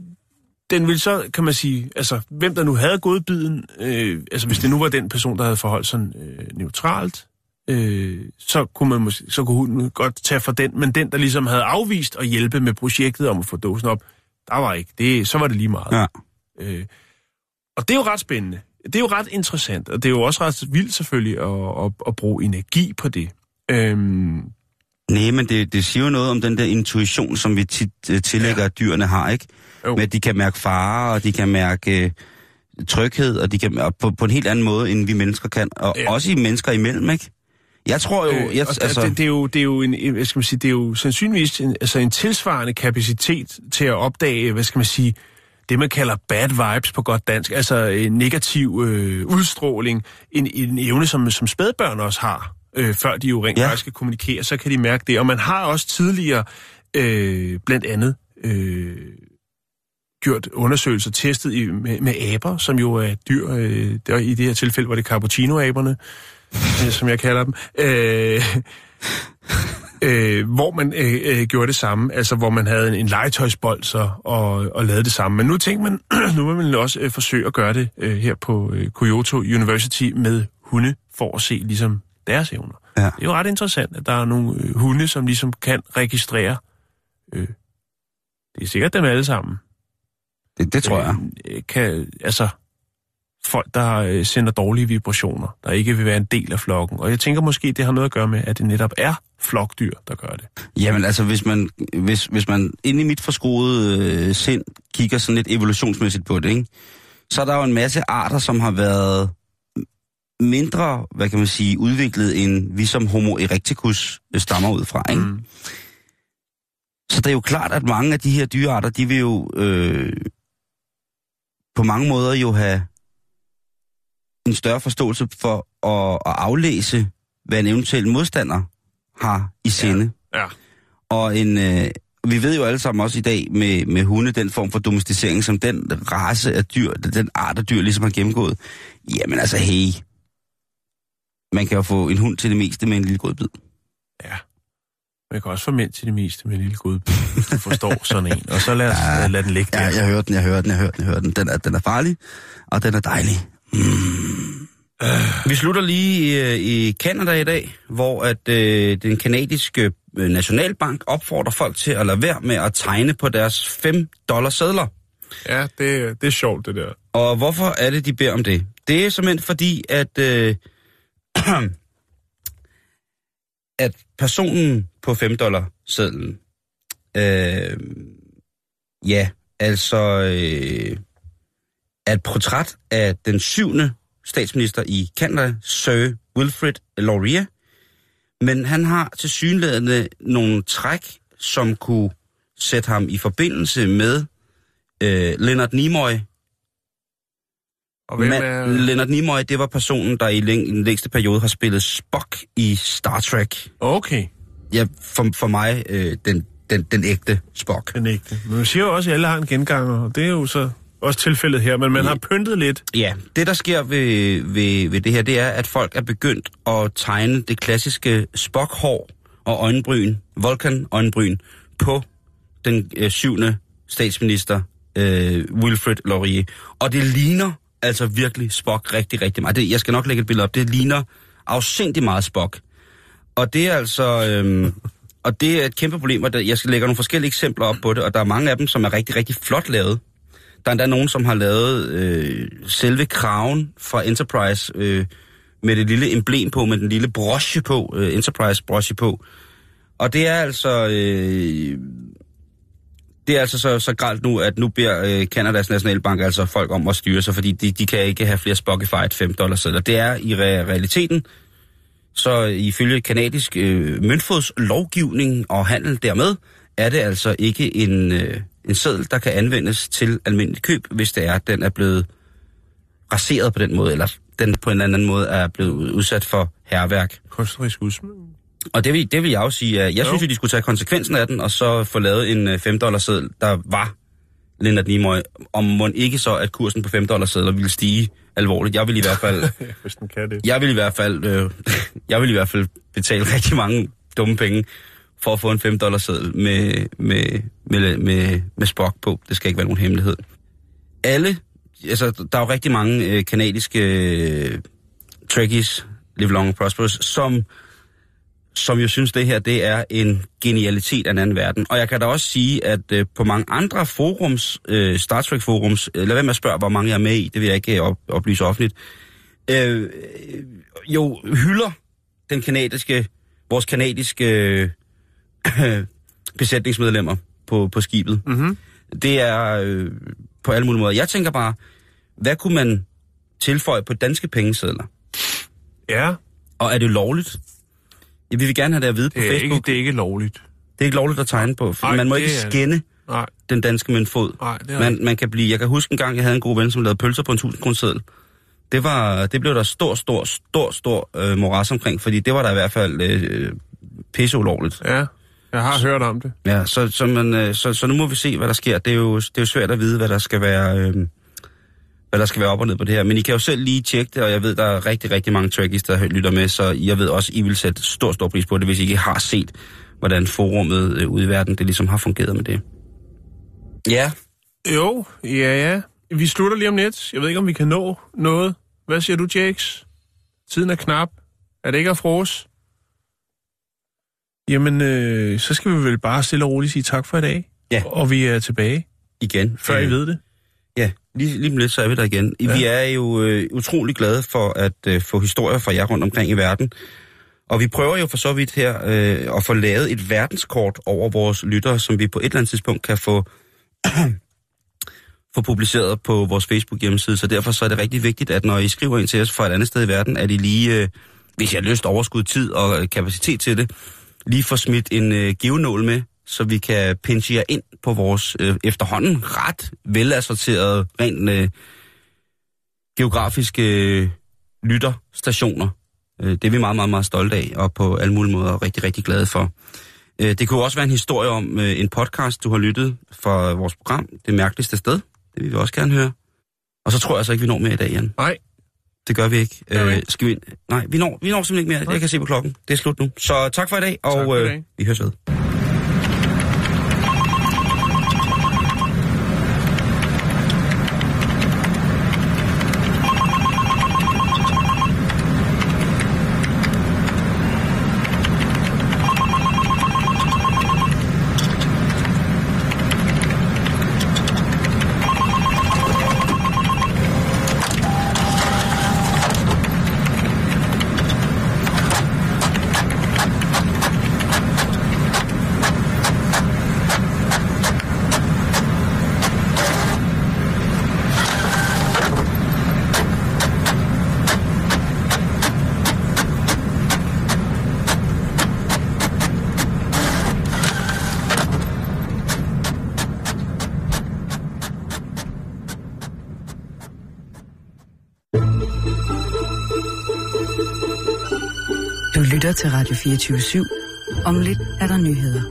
Speaker 5: den vil så, kan man sige, altså, hvem der nu havde godbiden, øh, altså hvis det nu var den person, der havde forholdt sig øh, neutralt, øh, så kunne man måske, så kunne hun godt tage for den, men den, der ligesom havde afvist at hjælpe med projektet om at få dåsen op, der var ikke. Det, så var det lige meget.
Speaker 4: Ja.
Speaker 5: Øh, og det er jo ret spændende. Det er jo ret interessant, og det er jo også ret vildt selvfølgelig at, at, at bruge energi på det. Øhm,
Speaker 4: Nej, men det, det siger jo noget om den der intuition, som vi tit uh, tillægger, ja. at dyrene har, ikke?
Speaker 5: Jo.
Speaker 4: Med at de kan mærke fare, og de kan mærke uh, tryghed, og de kan og på, på en helt anden måde, end vi mennesker kan. Og
Speaker 5: Ja.
Speaker 4: ja. også i mennesker imellem, ikke? Jeg tror jo...
Speaker 5: Øh,
Speaker 4: jeg,
Speaker 5: og
Speaker 4: altså,
Speaker 5: det, det, er jo, det er jo en, hvad skal man sige, det er jo sandsynligvis en, altså en tilsvarende kapacitet til at opdage, hvad skal man sige, det man kalder bad vibes på godt dansk, altså en negativ øh, udstråling, en, en evne, som, som spædbørn også har, øh, før de jo rent
Speaker 4: Ja.
Speaker 5: faktisk kan kommunikere, så kan de mærke det. Og man har også tidligere, øh, blandt andet, øh, gjort undersøgelser, testet i, med, med aber, som jo er dyr, øh, der, i det her tilfælde var det cappuccino-aberne, øh, som jeg kalder dem, øh, øh, hvor man øh, øh, gjorde det samme, altså hvor man havde en, en legetøjsbold så, og, og lavede det samme. Men nu tænker man, nu vil man også øh, forsøge at gøre det øh, her på øh, Kyoto University med hunde, for at se ligesom deres evner.
Speaker 4: Ja.
Speaker 5: Det er jo ret interessant, at der er nogle øh, hunde, som ligesom kan registrere. Øh, det er sikkert dem alle sammen.
Speaker 4: det, det tror jeg.
Speaker 5: Øh, kan, altså, folk, der øh, sender dårlige vibrationer, der ikke vil være en del af flokken. Og jeg tænker måske, det har noget at gøre med, at det netop er flokdyr, der gør det.
Speaker 4: Jamen altså, hvis man, hvis, hvis man inde i mit forskroede øh, sind kigger sådan lidt evolutionsmæssigt på det, ikke? så er der jo en masse arter, som har været mindre, hvad kan man sige, udviklet, end vi som homo erecticus stammer ud fra. Ikke?
Speaker 5: Mm.
Speaker 4: Så det er jo klart, at mange af de her dyrearter, de vil jo øh, på mange måder jo have en større forståelse for at, at aflæse, hvad en eventuel modstander har i sinde.
Speaker 5: Ja.
Speaker 4: Og en, øh, vi ved jo alle sammen også i dag med, med hunde, den form for domesticering, som den race af dyr, den art af dyr ligesom har gennemgået. Jamen altså, hey, man kan jo få en hund til det meste med en lille godbid.
Speaker 5: ja. Man kan også få mænd til det meste med en lille god hvis du forstår sådan en. Og så lad, ja.
Speaker 4: Ja.
Speaker 5: lad den ligge der.
Speaker 4: Ja, jeg hører den, jeg hører den, jeg hører den, jeg hører den. Den er, den er farlig, og den er dejlig. Mm. Vi slutter lige øh, i Kanada i dag, hvor at øh, den kanadiske øh, nationalbank opfordrer folk til at lade være med at tegne på deres 5 dollar sædler.
Speaker 5: ja det, det er sjovt, det der.
Speaker 4: Og hvorfor er det, de beder om det? Det er simpelthen fordi, at, øh, at personen på 5 dollar sedlen, øh, ja, altså øh, er et portræt af den syvende statsminister i Canada, Sir Wilfrid Laurier, men han har til synlædende nogle træk, som kunne sætte ham i forbindelse med øh, Leonard Nimoy.
Speaker 5: Og hvem
Speaker 4: Man,
Speaker 5: er...
Speaker 4: Leonard Nimoy, det var personen, der i, læng, i den længste periode har spillet Spock i Star Trek.
Speaker 5: Okay,
Speaker 4: Ja, for, for mig øh, den, den, den ægte Spock.
Speaker 5: den ægte. Men man siger jo også, at alle har en genganger, og det er jo så også tilfældet her, men man har pyntet lidt.
Speaker 4: Ja, det der sker ved, ved, ved det her, det er, at folk er begyndt at tegne det klassiske Spock-hår og øjenbryn, Vulcan-øjenbryn, på den øh, syvende statsminister, øh, Wilfred Laurier. Og det ligner altså virkelig Spock rigtig, rigtig meget. Det, jeg skal nok lægge et billede op. Det ligner afsindig meget Spock. Og det er altså... Øhm, og det er et kæmpe problem, og jeg skal lægge nogle forskellige eksempler op på det, og der er mange af dem, som er rigtig, rigtig flot lavet. Der er endda nogen, som har lavet øh, selve kraven fra Enterprise øh, med det lille emblem på, med den lille broche på, øh, Enterprise broche på. Og det er altså... Øh, det er altså så, så galt nu, at nu beder øh, Kanadas Nationalbank altså folk om at styre sig, fordi de, de kan ikke have flere Spotify 5 dollars sedler. Det er i re- realiteten, så ifølge kanadisk øh, møntfodslovgivning og handel dermed, er det altså ikke en, øh, en seddel, der kan anvendes til almindelig køb, hvis det er, at den er blevet raseret på den måde, eller den på en eller anden måde er blevet udsat for herværk.
Speaker 5: Kunstnerisk udsmykning.
Speaker 4: Og det vil, det vil jeg også sige, at jeg
Speaker 5: Jo.
Speaker 4: synes, at de skulle tage konsekvensen af den, og så få lavet en øh, 5 dollars seddel, der var Leonard Nimoy, om må ikke så, at kursen på 5 dollars sedler ville stige alvorligt. Jeg vil i hvert fald,
Speaker 5: Hvis den kan det.
Speaker 4: jeg vil i hvert fald, øh, jeg vil i hvert fald betale rigtig mange dumme penge for at få en 5 dollars seddel med, med, med, med, med Spock på. Det skal ikke være nogen hemmelighed. Alle, altså der er jo rigtig mange øh, kanadiske øh, trekkies, Live Long and Prosperous, som som jo synes, det her det er en genialitet af en anden verden. Og jeg kan da også sige, at øh, på mange andre forums, øh, Star Trek forums, øh, lad være med at spørge, hvor mange jeg er med i, det vil jeg ikke øh, op, oplyse offentligt, øh, øh, jo hylder den kanadiske, vores kanadiske øh, besætningsmedlemmer på, på skibet.
Speaker 5: Mm-hmm.
Speaker 4: Det er øh, på alle mulige måder. Jeg tænker bare, hvad kunne man tilføje på danske pengesedler?
Speaker 5: Ja,
Speaker 4: Og er det lovligt? Ja, vi vil gerne have det at vide på
Speaker 5: det er,
Speaker 4: Facebook.
Speaker 5: ikke, det er ikke lovligt.
Speaker 4: Det er ikke lovligt at tegne på, for
Speaker 5: Nej,
Speaker 4: man må ikke skænde
Speaker 5: Nej,
Speaker 4: den danske møntfod.
Speaker 5: nej, det er
Speaker 4: Man, man kan blive, jeg kan huske en gang, jeg havde en god ven, som lavede pølser på en 1000 kroner Det, var, det blev der stor, stor, stor, stor øh, moras omkring, fordi det var der i hvert fald øh, pisse ulovligt.
Speaker 5: Ja, jeg har hørt om det.
Speaker 4: Ja, så, så, man, øh, så, så nu må vi se, hvad der sker. Det er jo, det er jo svært at vide, hvad der skal være... Øh, hvad der skal være op og ned på det her. Men I kan jo selv lige tjekke det, og jeg ved, der er rigtig, rigtig mange trackies, der lytter med, så jeg ved også, I vil sætte stor, stor pris på det, hvis I ikke har set, hvordan forummet øh, ude i verden, det ligesom har fungeret med det. Ja,
Speaker 5: Jo, ja, ja. Vi slutter lige om lidt. Jeg ved ikke, om vi kan nå noget. Hvad siger du, Jakes? Tiden er knap. Er det ikke at frose? Jamen, øh, så skal vi vel bare stille og roligt sige tak for i dag.
Speaker 4: Ja.
Speaker 5: Og vi er tilbage,
Speaker 4: igen.
Speaker 5: før I
Speaker 4: Øh,
Speaker 5: ved det.
Speaker 4: Ja, lige, lige om lidt, så er vi der igen. Ja. Vi er jo øh, utrolig glade for at øh, få historier fra jer rundt omkring i verden. Og vi prøver jo for så vidt her øh, at få lavet et verdenskort over vores lyttere, som vi på et eller andet tidspunkt kan få, få publiceret på vores Facebook-hjemmeside. Så derfor så er det rigtig vigtigt, at når I skriver ind til os fra et andet sted i verden, at I lige, øh, hvis I har lyst, overskud tid og kapacitet til det, lige får smidt en øh, givenål med, så vi kan pinche jer ind på vores øh, efterhånden ret velassorterede, rent øh, geografiske øh, lytterstationer. Øh, det er vi meget, meget, meget stolte af, og på alle mulige måder rigtig, rigtig glade for. Øh, det kunne også være en historie om øh, en podcast, du har lyttet fra vores program, Det Mærkeligste Sted. Det vil vi også gerne høre. Og så tror jeg så ikke, vi når mere i dag, Jan.
Speaker 5: Nej,
Speaker 4: det gør vi ikke.
Speaker 5: Vi
Speaker 4: Øh, skal vi? Nej, vi når, vi når simpelthen ikke mere. Jeg kan se på klokken. Det er slut nu. Så tak for i dag, og
Speaker 5: i
Speaker 4: øh,
Speaker 5: dag.
Speaker 4: vi høres ved.
Speaker 1: Radio 24 /7. Om lidt er der nyheder.